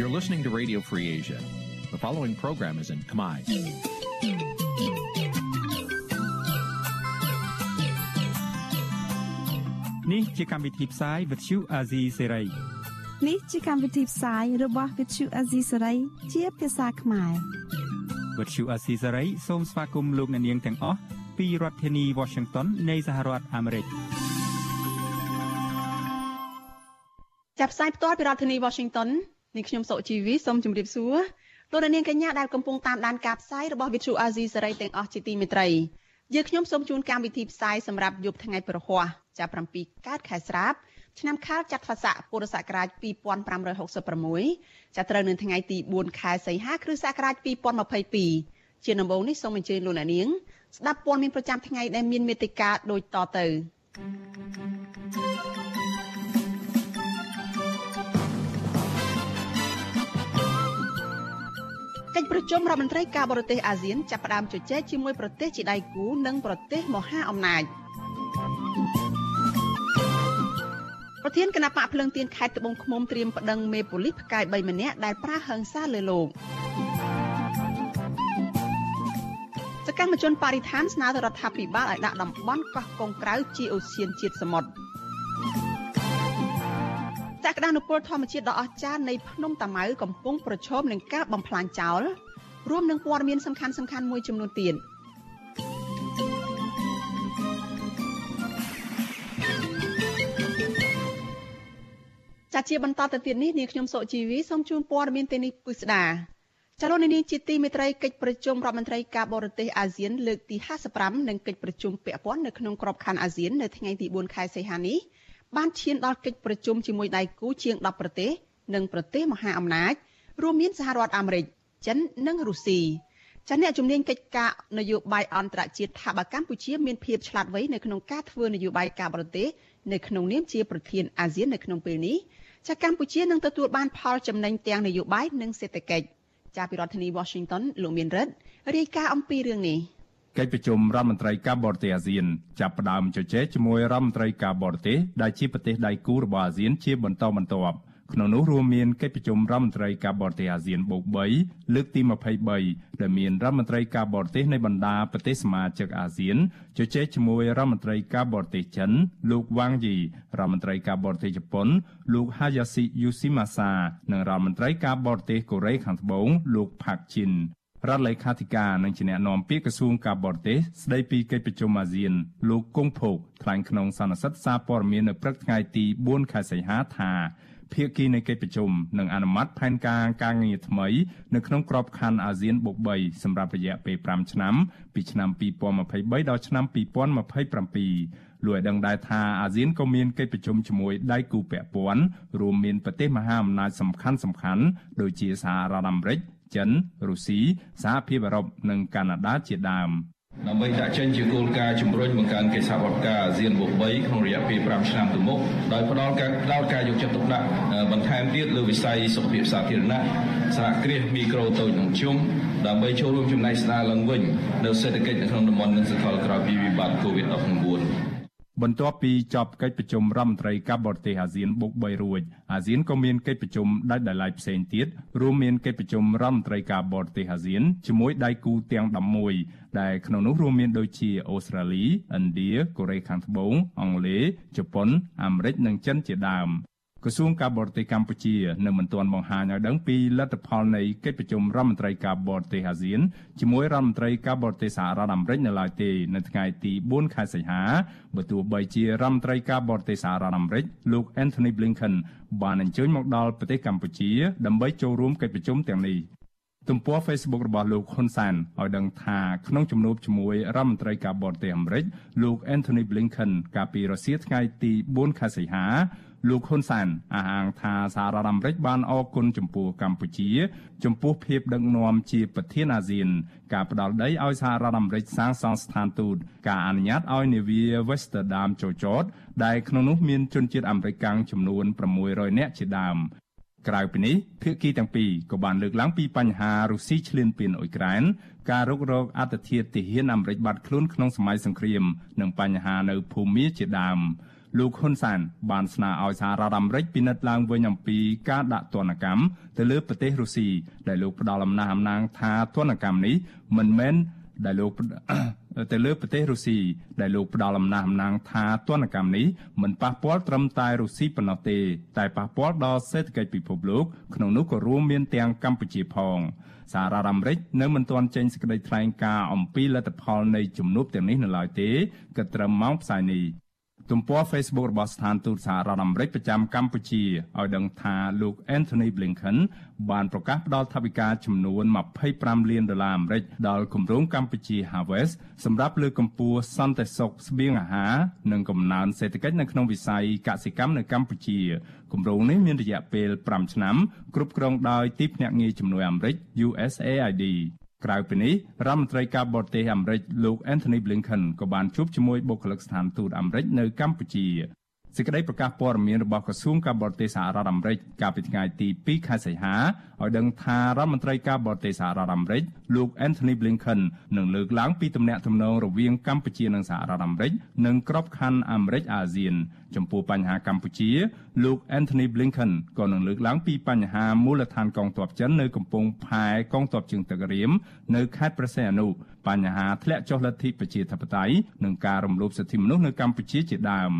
You're listening to Radio Free Asia. The following program is in Khmer. នេះជាកម្មវិធីផ្សាយ Vuthu Azizi Serai នេះជាកម្មវិធីផ្សាយរបស់ Vuthu Azizi Serai ជាភាសាខ្មែរ Vuthu Azizi Serai សូមស្វាគមន៍លោកអ្នកនាងទាំងអស់ពីរដ្ឋធានី Washington នៃសហរដ្ឋអាមេរិកចាប់ផ្សាយផ្ទាល់ពីរដ្ឋធានី Washington នាងខ្ញុំសុជីវីសូមជម្រាបសួរលោកនាងកញ្ញាដែលកំពុងតាមដានការផ្សាយរបស់ Vuthu Azizi Serai ទាំងអស់ជាទីមេត្រីយើងខ្ញុំសូមជូនកម្មវិធីផ្សាយសម្រាប់យប់ថ្ងៃប្រហ័សចាប់7កើតខែស្រាបឆ្នាំខាលចត្វាស័កពុរសករាជ2566ចាប់ត្រូវនៅថ្ងៃទី4ខែសីហាគ្រិស្តសករាជ2022ជាដំបូងនេះសូមអញ្ជើញលោកអ្នកនាងស្ដាប់ព័ត៌មានប្រចាំថ្ងៃដែលមានមេត្តាដូចតទៅ កិច្ចប្រជុំរដ្ឋមន្ត្រីការបរទេសអាស៊ានចាប់ផ្ដើមជជែកជាមួយប្រទេសជាដៃគូនិងប្រទេសមហាអំណាចប្រធានគណៈបកភ្លឹងទៀនខេត្តត្បូងឃ្មុំត្រៀមប្តឹងមេប៉ូលីសផ្កាយ3ម្នាក់ដែលប្រាហឹង្សាលើលោកសកម្មជនបរិស្ថានស្នើទៅរដ្ឋាភិបាលឲ្យដាក់តំបន់កោះកុងក្រៅជាអូសៀនជាតិសមុទ្រ សក្តានុពលធម្មជាតិដ៏អស្ចារ្យនៃភ្នំតាម៉ៅកំពុងប្រឈមនឹងការបំផ្លាញចោលរួមនឹងព័ត៌មានសំខាន់ៗមួយចំនួនទៀតចាជាបន្តទៅទៀតនេះនាងខ្ញុំសុជីវីសូមជូនព័ត៌មានទីនេះពិស្ដាចលនានេះជាទីមេត្រីកិច្ចប្រជុំរដ្ឋមន្ត្រីការបរទេសអាស៊ានលើកទី55និងកិច្ចប្រជុំពាក់ព័ន្ធនៅក្នុងក្របខ័ណ្ឌអាស៊ាននៅថ្ងៃទី4ខែសីហានេះ បានឈានដល់កិច្ចប្រជុំជាមួយដៃគូជាង10ប្រទេសនិងប្រទេសមហាអំណាចរួមមានសហរដ្ឋអាមេរិកចិននិងរុស្ស៊ីចាអ្នកជំនាញកិច្ចការនយោបាយអន្តរជាតិថាបើកម្ពុជាមានភាពឆ្លាតវៃនៅក្នុងការធ្វើនយោបាយការបរទេសនៅក្នុងនាមជាប្រធានអាស៊ាននៅក្នុងពេលនេះចាកម្ពុជានឹងទទួលបានផលចំណេញទាំងនយោបាយនិងសេដ្ឋកិច្ចចាប់ពីរដ្ឋធានី Washington លោកមានរិទ្ធរាយការណ៍អំពីរឿងនេះ កិច្ចប្រជុំរដ្ឋមន្ត្រីការបរទេសអាស៊ានចាប់ផ្ដើមជជែកជាមួយរដ្ឋមន្ត្រីការបរទេសដែលជាប្រទេសដៃគូរបស់អាស៊ានជាបន្តបន្ទាប់ក្នុងនោះរួមមានកិច្ចប្រជុំរដ្ឋមន្ត្រីការបរទេសអាស៊ានបូក3លើកទី23ដែលមានរដ្ឋមន្ត្រីការបរទេសនៃបណ្ដាប្រទេសសមាជិកអាស៊ានជជែកជាមួយរដ្ឋមន្ត្រីការបរទេសចិន លោកវ៉ាងយីរដ្ឋមន្ត្រីការបរទេសជប៉ុន លោកហាយ៉ាស៊ីយូស៊ីម៉ាសានិងរដ្ឋមន្ត្រីការបរទេសកូរ៉េខាងត្បូងលោកផាក់ឈិន រដ្ឋលេខាធិការនិងជាអ្នកនាំពាក្យក្រសួងការបរទេសស្ដីពីកិច្ចប្រជុំអាស៊ានលោកគង់ភោគថ្លែងក្នុងសន្និសីទសារព័ត៌មាននៅព្រឹកថ្ងៃទី4ខែសីហាថាភាគីនៃកិច្ចប្រជុំនឹងអនុម័តផែនការការងារថ្មីនៅក្នុងក្របខ័ណ្ឌអាស៊ានបុក3សម្រាប់រយៈពេល5ឆ្នាំពីឆ្នាំ2023ដល់ឆ្នាំ2027លោកឲ្យដឹងដែរថាអាស៊ានក៏មានកិច្ចប្រជុំជាមួយដៃគូពាក់ព័ន្ធរួមមានប្រទេសមហាអំណាចសំខាន់សំខាន់ដូចជាសហរដ្ឋអាមេរិក ចិនរុស្ស៊ីសហភាពអឺរ៉ុបនិងកាណាដាជាដើមដើម្បីដាក់ចេញជាគោលការណ៍ជំរុញបង្កើនកិច្ចសហប្រតិការអាស៊ានបូក3ក្នុងរយៈពេល5ឆ្នាំទៅមុខដោយផ្ដល់ការផ្ដល់ការយកចិត្តទុកដាក់បន្ថែមទៀតលើវិស័យសុខភាពសាធារណៈសហគ្រាសមីក្រូតូចនិងធំដើម្បីចូលរួមចំណែកស្ដារឡើងវិញនៅសេដ្ឋកិច្ចនៅក្នុងតំបន់និងសកលក្រោយពីវិបត្តិ COVID-19 បន្ទាប់ពីចប់កិច្ចប្រជុំរដ្ឋមន្ត្រីការបរទេសអាស៊ានបុក3រួចអាស៊ានក៏មានកិច្ចប្រជុំដាច់ដោយឡែកផ្សេងទៀតរួមមានកិច្ចប្រជុំរដ្ឋមន្ត្រីការបរទេសអាស៊ានជាមួយដៃគូទាំង11ដែលក្នុងនោះរួមមានដូចជាអូស្ត្រាលីឥណ្ឌាកូរ៉េខាងត្បូងអង់គ្លេសជប៉ុនអាមេរិកនិងចិនជាដើម ក្រសួងការបរទេសកម្ពុជានៅមិនទាន់បង្ហាញឲ្យដឹងពីលទ្ធផលនៃកិច្ចប្រជុំរដ្ឋមន្ត្រីការបរទេសអាស៊ានជាមួយរដ្ឋមន្ត្រីការបរទេសសហរដ្ឋអាមេរិកនៅឡើយទេនៅថ្ងៃទី4ខែសីហាបើទោះបីជារដ្ឋមន្ត្រីការបរទេសសហរដ្ឋអាមេរិកលោក Anthony Blinken បានអញ្ជើញមកដល់ប្រទេសកម្ពុជាដើម្បីចូលរួមកិច្ចប្រជុំទាំងនេះទំព័រ Facebook របស់លោកហ៊ុនសានឲ្យដឹងថាក្នុងជំនួបជាមួយរដ្ឋមន្ត្រីការបរទេសអាមេរិកលោក Anthony Blinken កាលពីរសៀលថ្ងៃទី4ខែសីហា លោកហ៊ុនសែនអះអាងថាសហរដ្ឋអាមេរិកបានអរគុណចំពោះកម្ពុជា ចំពោះភាពដឹកនាំជាប្រធានអាស៊ាន ការផ្ដល់ដីឲ្យសហរដ្ឋអាមេរិកសាងសង់ស្ថានទូតការអនុញ្ញាតឲ្យនាវា Westerdam ចូលចតដែលក្នុងនោះមានជនជាតិអាមេរិកកាំងចំនួន600នាក់ជាដើមក្រៅពីនេះភាគីទាំងពីរក៏បានលើកឡើងពីបញ្ហារុស្ស៊ីឈ្លានពានអ៊ុយក្រែនការរុករកអត្តធិធទាហានអាមេរិកបាត់ខ្លួនក្នុងសម័យសង្គ្រាម និងបញ្ហានៅភូមាជាដើម លោកហ៊ុនសានបានស្នើឲ្យសហរដ្ឋអាមេរិកពិនិត្យឡើងវិញអំពីការដាក់ទណ្ឌកម្មទៅលើប្រទេសរុស្ស៊ីដែលលោកផ្ដល់អំណះអំណាងថាទណ្ឌកម្មនេះមិនមែនដែលលោកទៅលើប្រទេសរុស្ស៊ីដែលលោកផ្ដល់អំណះអំណាងថាទណ្ឌកម្មនេះមិនប៉ះពាល់ត្រឹមតែរុស្ស៊ីប៉ុណ្ណោះទេ តែប៉ះពាល់ដល់សេដ្ឋកិច្ចពិភពលោកក្នុងនោះក៏រួមមានទាំងកម្ពុជាផងសហរដ្ឋអាមេរិកនៅមិនទាន់ចេញសេចក្តីថ្លែងការណ៍អំពីលទ្ធផលនៃជំនួបទាំងនេះនៅឡើយទេគិតត្រឹមម៉ោងផ្សាយនេះ ទំព័រ Facebook របស់ស្ថានទូតសហរដ្ឋអាមេរិកប្រចាំកម្ពុជាឲ្យដឹងថាលោក Anthony Blinken បានប្រកាសផ្តល់ថវិកាចំនួន25លានដុល្លារអាមេរិកដល់គម្រោងកម្ពុជា Harvest សម្រាប់លើកកម្ពស់សន្តិសុខស្បៀងអាហារនិងកំណើនសេដ្ឋកិច្ចនៅក្នុងវិស័យកសិកម្មនៅកម្ពុជាគម្រោងនេះមានរយៈពេល5ឆ្នាំគ្រប់គ្រងដោយទីភ្នាក់ងារជំនួយអាមេរិក USAID ក្រៅពីនេះរដ្ឋមន្ត្រីការបរទេសអាមេរិកលោក Anthony Blinken ក៏បានជួបជាមួយបុគ្គលិកស្ថានទូតអាមេរិកនៅកម្ពុជា សេចក្តីប្រកាសព័ត៌មានរបស់ក្រសួងការបរទេសសហរដ្ឋអាមេរិកកាលពីថ្ងៃទី2ខែសីហាឲ្យដឹងថារដ្ឋមន្ត្រីការបរទេសសហរដ្ឋអាមេរិកលោក Anthony Blinken នឹងលើកឡើងពីទំនាក់ទំនងរវាងកម្ពុជានិងសហរដ្ឋអាមេរិកនិងក្របខ័ណ្ឌអាមេរិកអាស៊ានចំពោះបញ្ហាកម្ពុជាលោក Anthony Blinken ក៏នឹងលើកឡើងពីបញ្ហាមូលដ្ឋានកងទ័ពចិននៅកំពង់ផែកងទ័ពជើងទឹករៀមនៅខេត្តព្រះសីហនុបញ្ហាធ្លាក់ចុះលទ្ធិប្រជាធិបតេយ្យនិងការរំលោភសិទ្ធិមនុស្សនៅកម្ពុជាជាដើម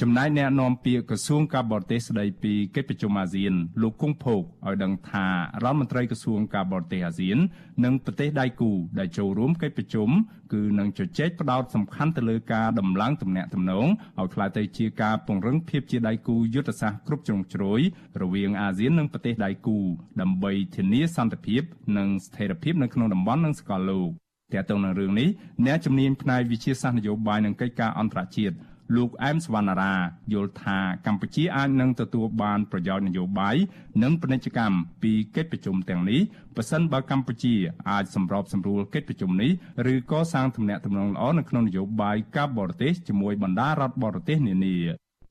ចំណែកអ្នកនាំពាក្យក្រសួងការបរទេសស្ដីពីកិច្ចប្រជុំអាស៊ាន លោកគង់ភោគឲ្យដឹងថារដ្ឋមន្ត្រីក្រសួងការបរទេសអាស៊ាន និងប្រទេសដៃគូដែលចូលរួមកិច្ចប្រជុំគឺនឹងជជែកផ្ដោតសំខាន់ទៅលើការដំឡើងទំនាក់ទំនងឲ្យក្លាយទៅជាការពង្រឹងភាពជាដៃគូយុទ្ធសាស្ត្រគ្រប់ជ្រុងជ្រោយរវាងអាស៊ាននិងប្រទេសដៃគូដើម្បីធានាសន្តិភាព និងស្ថិរភាពនៅក្នុងតំបន់និងសកលលោកទាក់ទងនឹងរឿងនេះអ្នកជំនាញផ្នែកវិទ្យាសាស្ត្រនយោបាយនិងកិច្ចការអន្តរជាតិ លោកអែមសវណ្ណារាយល់ថាកម្ពុជាអាចនឹងទទួលបានប្រយោជន៍នយោបាយនិងពាណិជ្ជកម្មពីកិច្ចប្រជុំទាំងនេះប្រសិនបើកម្ពុជាអាចសម្របសម្រួលកិច្ចប្រជុំនេះឬកសាងទំនាក់ទំនងល្អនៅក្នុងនយោបាយការបរទេសជាមួយបណ្ដារដ្ឋបរទេសនានា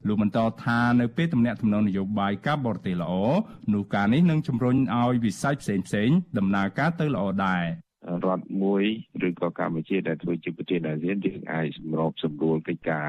លោកបន្តថានៅពេលទំនាក់ទំនងនយោបាយការបរទេសល្អនោះការនេះនឹងជំរុញឲ្យវិស័យផ្សេងៗដំណើរការទៅល្អដែរ រដ្ឋមួយឬក៏កម្ពុជាដែលធ្វើជាប្រទេសអាស៊ានយើងអាចសម្របសម្រួលកិច្ចការ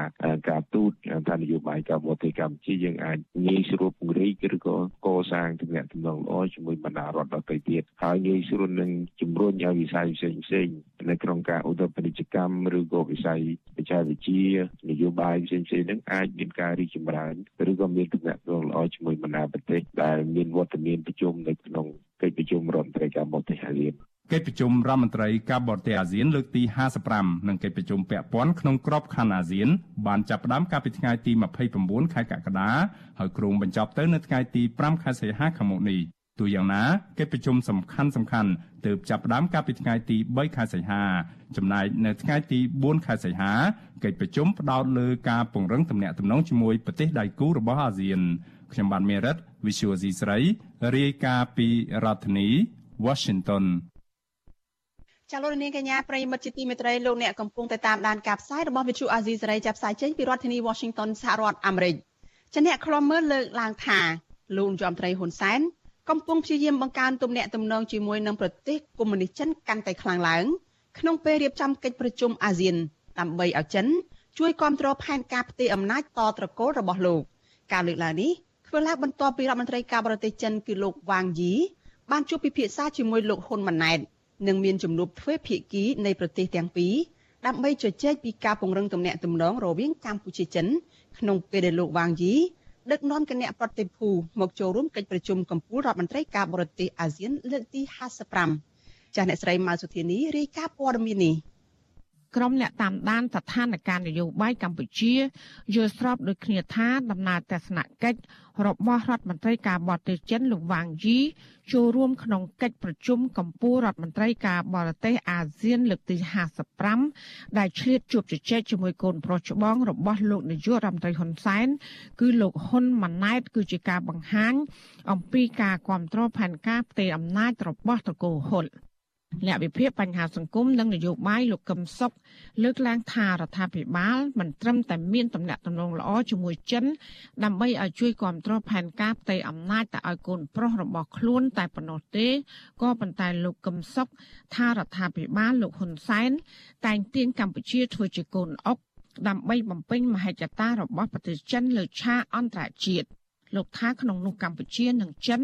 ការទូតថានយោបាយការបរទេសកម្ពុជាយើងអាចងាយស្រួលពង្រីកឬក៏កសាងទំនាក់ទំនងល្អជាមួយបណ្ដារដ្ឋដទៃទៀតហើយងាយស្រួលនឹងជំរុញឲ្យវិស័យផ្សេងផ្សេងនៅក្នុងការឧត្តមពាណិជ្ជកម្មឬក៏វិស័យបច្ចេកវិទ្យានយោបាយផ្សេងផ្សេងហ្នឹងអាចមានការរីកចម្រើនឬក៏មានទំនាក់ទំនងល្អជាមួយបណ្ដាប្រទេសដែលមានវត្តមានប្រជុំនៅក្នុងកិច្ចប្រជុំរដ្ឋមន្ត្រីការបរទេសអាស៊ាន កិច្ចប្រជុំរដ្ឋមន្ត្រីការបរទេសអាស៊ានលើកទី55និងកិច្ចប្រជុំពាក់ព័ន្ធក្នុងក្របខ័ណ្ឌអាស៊ានបានចាប់ផ្ដើមកាលពីថ្ងៃទី29ខែកក្កដាហើយគ្រោងបញ្ចប់ទៅនៅថ្ងៃទី5ខែសីហាខាងមុខនេះទូយ៉ាងណាកិច្ចប្រជុំសំខាន់សំខាន់ទើបចាប់ផ្ដើមកាលពីថ្ងៃទី3ខែសីហា ចំណែកនៅថ្ងៃទី4ខែសីហាកិច្ចប្រជុំផ្ដោតលើការពង្រឹងទំនាក់ទំនងជាមួយប្រទេសដៃគូរបស់អាស៊ានខ្ញុំបានមេរិត Visual C ស្រីរាយការណ៍ពីរដ្ឋធានី Washington ចាលោកនាងកញ្ញាប្រិមិត្តជាទីមេត្រីលោកអ្នកកំពុងតែតាមដានការផ្សាយរបស់វិទ្យុអាស៊ីសេរីចាប់ផ្សាយចេញពីរដ្ឋធានី Washington សហរដ្ឋអាមេរិកចាអ្នកខ្លំមើលលើកឡើងថាលោកយមត្រីហ៊ុនសែនកំពុងព្យាយាមបង្កើនទំនាក់ទំនងជាមួយនឹងប្រទេសកុម្មុយនីសចិនកាន់តែខ្លាំងឡើងក្នុងពេលរៀបចំកិច្ចប្រជុំអាស៊ានដើម្បីឲ្យចិនជួយគ្រប់គ្រងផែនការផ្ទេរអំណាចតត្រកូលរបស់លោកការលើកឡើងនេះធ្វើឡើងបន្ទាប់ពីរដ្ឋមន្ត្រីការបរទេសចិនគឺលោកវ៉ាងយីបានជួបពិភាក្សាជាមួយលោកហ៊ុនម៉ាណែត និងមានជំនួបទ្វេភាគីនៃប្រទេសទាំងពីរដើម្បីជជែកពីការពង្រឹងទំនាក់ទំនងរវាងកម្ពុជាចិនក្នុងពេលដែលលោកវ៉ាងយីដឹកនាំគណៈប្រតិភូមកចូលរួមកិច្ចប្រជុំកំពូលរដ្ឋមន្ត្រីការបរទេសអាស៊ានលើកទី55ចាស់អ្នកស្រីម៉ៅសុធានីរាយការណ៍ព័ត៌មាននេះ ក្រុមអ្នកតាមដានស្ថានភាពនយោបាយកម្ពុជាយល់ស្របដូចគ្នាថាដំណើរទស្សនកិច្ចរបស់រដ្ឋមន្ត្រីការបរទេសចិនលោកវ៉ាងយីចូលរួមក្នុងកិច្ចប្រជុំកម្ពុជារដ្ឋមន្ត្រីការបរទេសអាស៊ានលើកទី55ដែលឆ្លៀតជួបជជែកជាមួយកូនប្រុសច្បងរបស់លោកនាយករដ្ឋមន្ត្រីហ៊ុនសែនគឺលោកហ៊ុនម៉ាណែត គឺជាការបង្ហាញអំពីការគ្រប់គ្រងផែនការផ្ទេរអំណាចរបស់ត្រកូលហ៊ុន អ្នកវិភាគបញ្ហាសង្គមនិងនយោបាយលោកកឹមសុខលើកឡើងថារដ្ឋាភិបាលមិនត្រឹមតែមានទំនាក់ទំនងល្អជាមួយចិន ដើម្បីឲ្យជួយគ្រប់គ្រងផែនការផ្ទៃអំណាចទៅឲ្យកូនប្រុសរបស់ខ្លួនតែប៉ុណ្ណោះទេក៏ប៉ុន្តែលោកកឹមសុខថារដ្ឋាភិបាលលោកហ៊ុនសែនតែងទាញកម្ពុជាធ្វើជាកូនអុកដើម្បីបំពេញមហិច្ឆតារបស់ប្រទេសចិនលើឆាកអន្តរជាតិ លោកថាក្នុងនោះកម្ពុជានិងចិន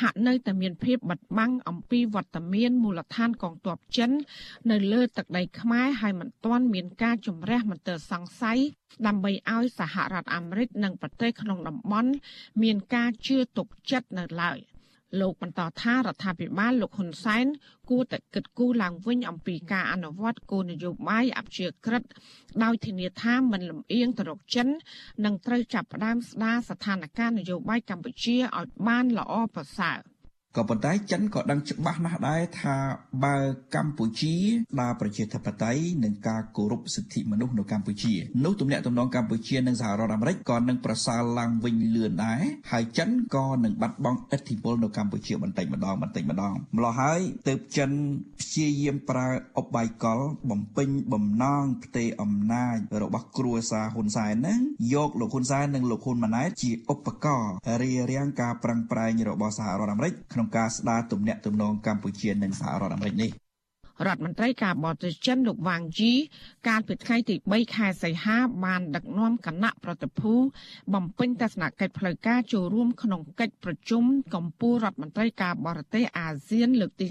ហាក់នៅតែមានភាពបិទបាំងអំពីវត្តមានមូលដ្ឋានកងទ័ពចិន នៅលើទឹកដីខ្មែរហើយមិនទាន់មានការជំរះមន្ទិលសង្ស័យដើម្បីឲ្យសហរដ្ឋអាមេរិកនិងប្រទេសក្នុងតំបន់មានការជឿទុកចិត្តនៅឡើយ។ លោកបន្តថារដ្ឋាភិបាលលោកហ៊ុនសែនគួរតែគិតគូរឡើងវិញអំពីការអនុវត្តគោលនយោបាយអព្យាក្រឹតដោយធានាថាមិនលំអៀងទៅរកចិន និងត្រូវចាប់ផ្ដើមស្ដារស្ថានភាពនយោបាយកម្ពុជាឲ្យបានល្អប្រសើរ។ ក៏ប៉ុន្តែចិនក៏ដឹងច្បាស់ណាស់ដែរថាបើកម្ពុជាដើរប្រជាធិបតេយ្យនិងការគោរពសិទ្ធិមនុស្សនៅកម្ពុជានោះទំនាក់ទំនងកម្ពុជានិងសហរដ្ឋអាមេរិកក៏នឹងប្រសើរឡើងវិញលឿនដែរហើយចិនក៏នឹងបាត់បង់ឥទ្ធិពលនៅកម្ពុជាបន្តិចម្ដងបន្តិចម្ដងម្ល៉េះហើយទើបចិនព្យាយាមប្រើអបាយកលបំពេញបំណងផ្ទេរអំណាចរបស់គ្រួសារហ៊ុនសែនហ្នឹងយកលោកហ៊ុនសែននិងលោកហ៊ុនម៉ាណែតជាឧបករណ៍រារាំងការប្រឹងប្រែងរបស់សហរដ្ឋអាមេរិកក្នុងក្នុងការស្ដារទំនាក់ទំនងកម្ពុជានិងសហរដ្ឋអាមេរិកនេះរដ្ឋមន្ត្រីការបរទេសចិនលោកវ៉ាងជីកាលពីថ្ងៃទី3ខែសីហាបានដឹកនាំគណៈប្រតិភូបំពេញទស្សនកិច្ចផ្លូវការចូលរួមក្នុងកិច្ចប្រជុំកម្ពុជារដ្ឋមន្ត្រីការបរទេសអាស៊ានលើកទី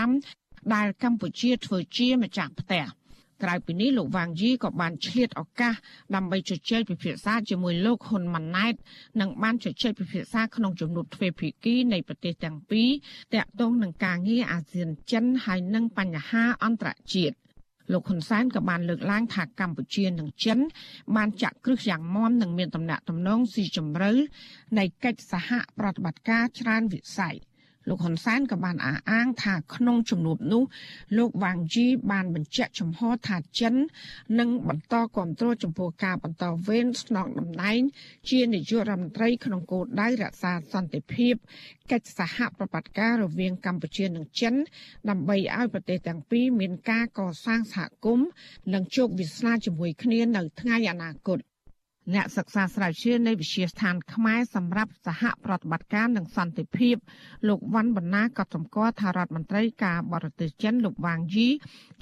55ដែលកម្ពុជាធ្វើជាម្ចាស់ផ្ទះ។ ក្រៅពីនេះលោកវ៉ាងយីក៏បានឆ្លៀតឱកាសដើម្បីជជែកពិភាក្សាជាមួយលោកហ៊ុនម៉ាណែតនិងបានជជែកពិភាក្សាក្នុងជំនួបទ្វេភាគីនៃប្រទេសទាំងពីរទាក់ទងនឹងការងារអាស៊ានចិនហើយនិងបញ្ហាអន្តរជាតិលោកហ៊ុនសែនក៏បានលើកឡើងថាកម្ពុជានិងចិន បានចាក់គ្រឹះយ៉ាងមាំនិងមានទំនាក់ទំនងស៊ីជម្រៅនៃកិច្ចសហប្រតិបត្តិការច្រើនវិស័យ។ លោកហ៊ុនសែនក៏បានអះអាងថាក្នុងជំនួបនោះ លោកវ៉ាងជីបានបញ្ជាក់ចំហថាចិននឹងបន្តគ្រប់គ្រងចំពោះការបន្តវេនស្នងតំណែងជានាយករដ្ឋមន្ត្រីក្នុងគោលដៅរក្សាសន្តិភាពកិច្ចសហប្រតិបត្តិការរវាងកម្ពុជានិងចិន ដើម្បីឲ្យប្រទេសទាំងពីរមានការកសាងសហគមន៍និងជោគវាសនាជាមួយគ្នានៅថ្ងៃអនាគត។ អ្នកសិក្សាស្រាវជ្រាវនៃវិទ្យាស្ថានខ្មែរសម្រាប់សហប្រតិបត្តិការនិងសន្តិភាពលោកវ៉ាន់បណ្ណាក៏សម្គាល់ថារដ្ឋមន្ត្រីការបរទេសចិនលោកវ៉ាងយី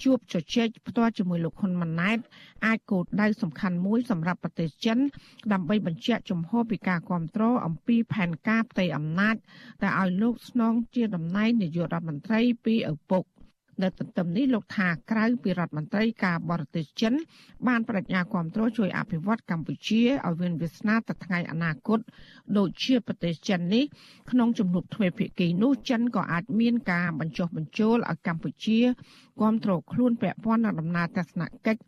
ជួបជជែកផ្ទាល់ជាមួយលោកហ៊ុនម៉ាណែតអាចគោលដៅសំខាន់មួយសម្រាប់ប្រទេសចិន ដើម្បីបញ្ជាក់ជំហរពីការគ្រប់គ្រងអំពីផែនការផ្ទៃអំណាចតែឲ្យលោកស្នងជាតំណែងនាយករដ្ឋមន្ត្រីពីឪពុក នៅទន្ទឹមនេះលោកថាក្រៅពីរដ្ឋមន្ត្រីការបរទេសចិន បានបដិញ្ញាគ្រប់គ្រងជួយអភិវឌ្ឍកម្ពុជាឲ្យមានវាសនាទៅថ្ងៃអនាគតដូចជាប្រទេសចិននេះក្នុងជំនួបទ្វេភាគីនោះចិនក៏អាចមានការបញ្ចុះបញ្ចូលឲ្យកម្ពុជាគ្រប់គ្រងខ្លួនពាក់ព័ន្ធនឹងដំណើរទស្សនកិច្ច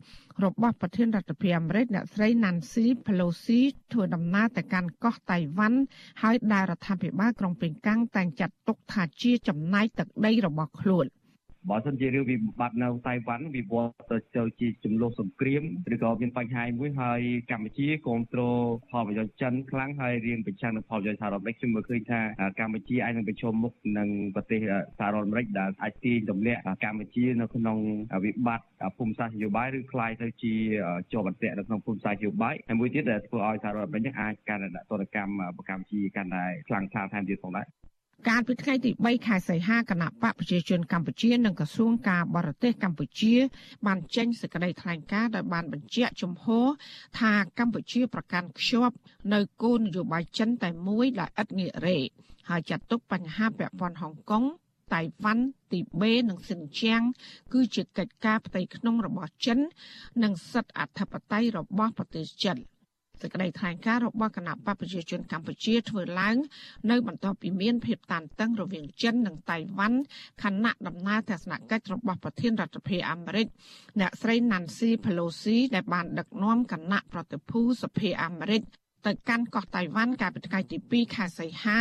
របស់ប្រធានរដ្ឋាភិបាលអាមេរិកអ្នកស្រី Nancy Pelosi ធ្វើដំណើរទៅកាន់កោះតៃវ៉ាន់ហើយដែលរដ្ឋាភិបាលក្រុងប៉េកាំងតែងចាត់ទុកថាជាចំណាយទឹកដីរបស់ខ្លួន។ បើសិនជារឿងវិបត្តិនៅតៃវ៉ាន់វិវត្តទៅទៅជាចំនួនសង្គ្រាមឬក៏មានបញ្ហាមួយហើយកម្ពុជាគ្រប់គ្រងផលប្រយោជន៍ចិនខ្លាំងហើយរៀងប្រឆាំងនឹងផលប្រយោជន៍សហរដ្ឋអាមេរិកខ្ញុំមើលឃើញថាកម្ពុជាអាចនឹងប្រឈមមុខនឹងប្រទេសសហរដ្ឋអាមេរិកដែលអាចទាញទម្លាក់កម្ពុជានៅក្នុងវិបត្តិភូមិសាស្ត្រនយោបាយឬคล้ายទៅជាជាប់អន្ទាក់នៅក្នុងភូមិសាស្ត្រនយោបាយហើយមួយទៀតដែលធ្វើឲ្យសហរដ្ឋអាមេរិកអាចកាន់តែដាក់ទណ្ឌកម្មកម្ពុជាកាន់តែខ្លាំងក្លាថែមទៀតផងដែរ កាលពីថ្ងៃទី3ខែសីហាគណៈបកប្រជាជនកម្ពុជានិងក្រសួងការបរទេសកម្ពុជា បានចេញសេចក្តីថ្លែងការណ៍ដោយបានបញ្ជាក់ជំហរថាកម្ពុជាប្រកាន់ខ្ជាប់នៅគោលនយោបាយចិនតែមួយដែលឥតងាករេហើយចាត់ទុកបញ្ហាពាក់ព័ន្ធហុងកុងតៃវ៉ាន់ទីបេនិងសិនជាង គឺជាកិច្ចការផ្ទៃក្នុងរបស់ចិន និងសិទ្ធិអធិបតេយ្យរបស់ប្រទេសចិន។ សេចក្តីថ្លែងការណ៍របស់គណៈបកប្រជាជនកម្ពុជាធ្វើឡើង នៅបន្ទាប់ពីមានភាពតានតឹងរវាងចិននិងតៃវ៉ាន់ខណៈដំណើរទស្សនកិច្ចរបស់ប្រធានរដ្ឋាភិបាលអាមេរិកអ្នកស្រី Nancy Pelosi ដែលបានដឹកនាំគណៈប្រតិភូសភាអាមេរិកទៅកាន់កោះតៃវ៉ាន់កាលពីថ្ងៃទី2ខែសីហា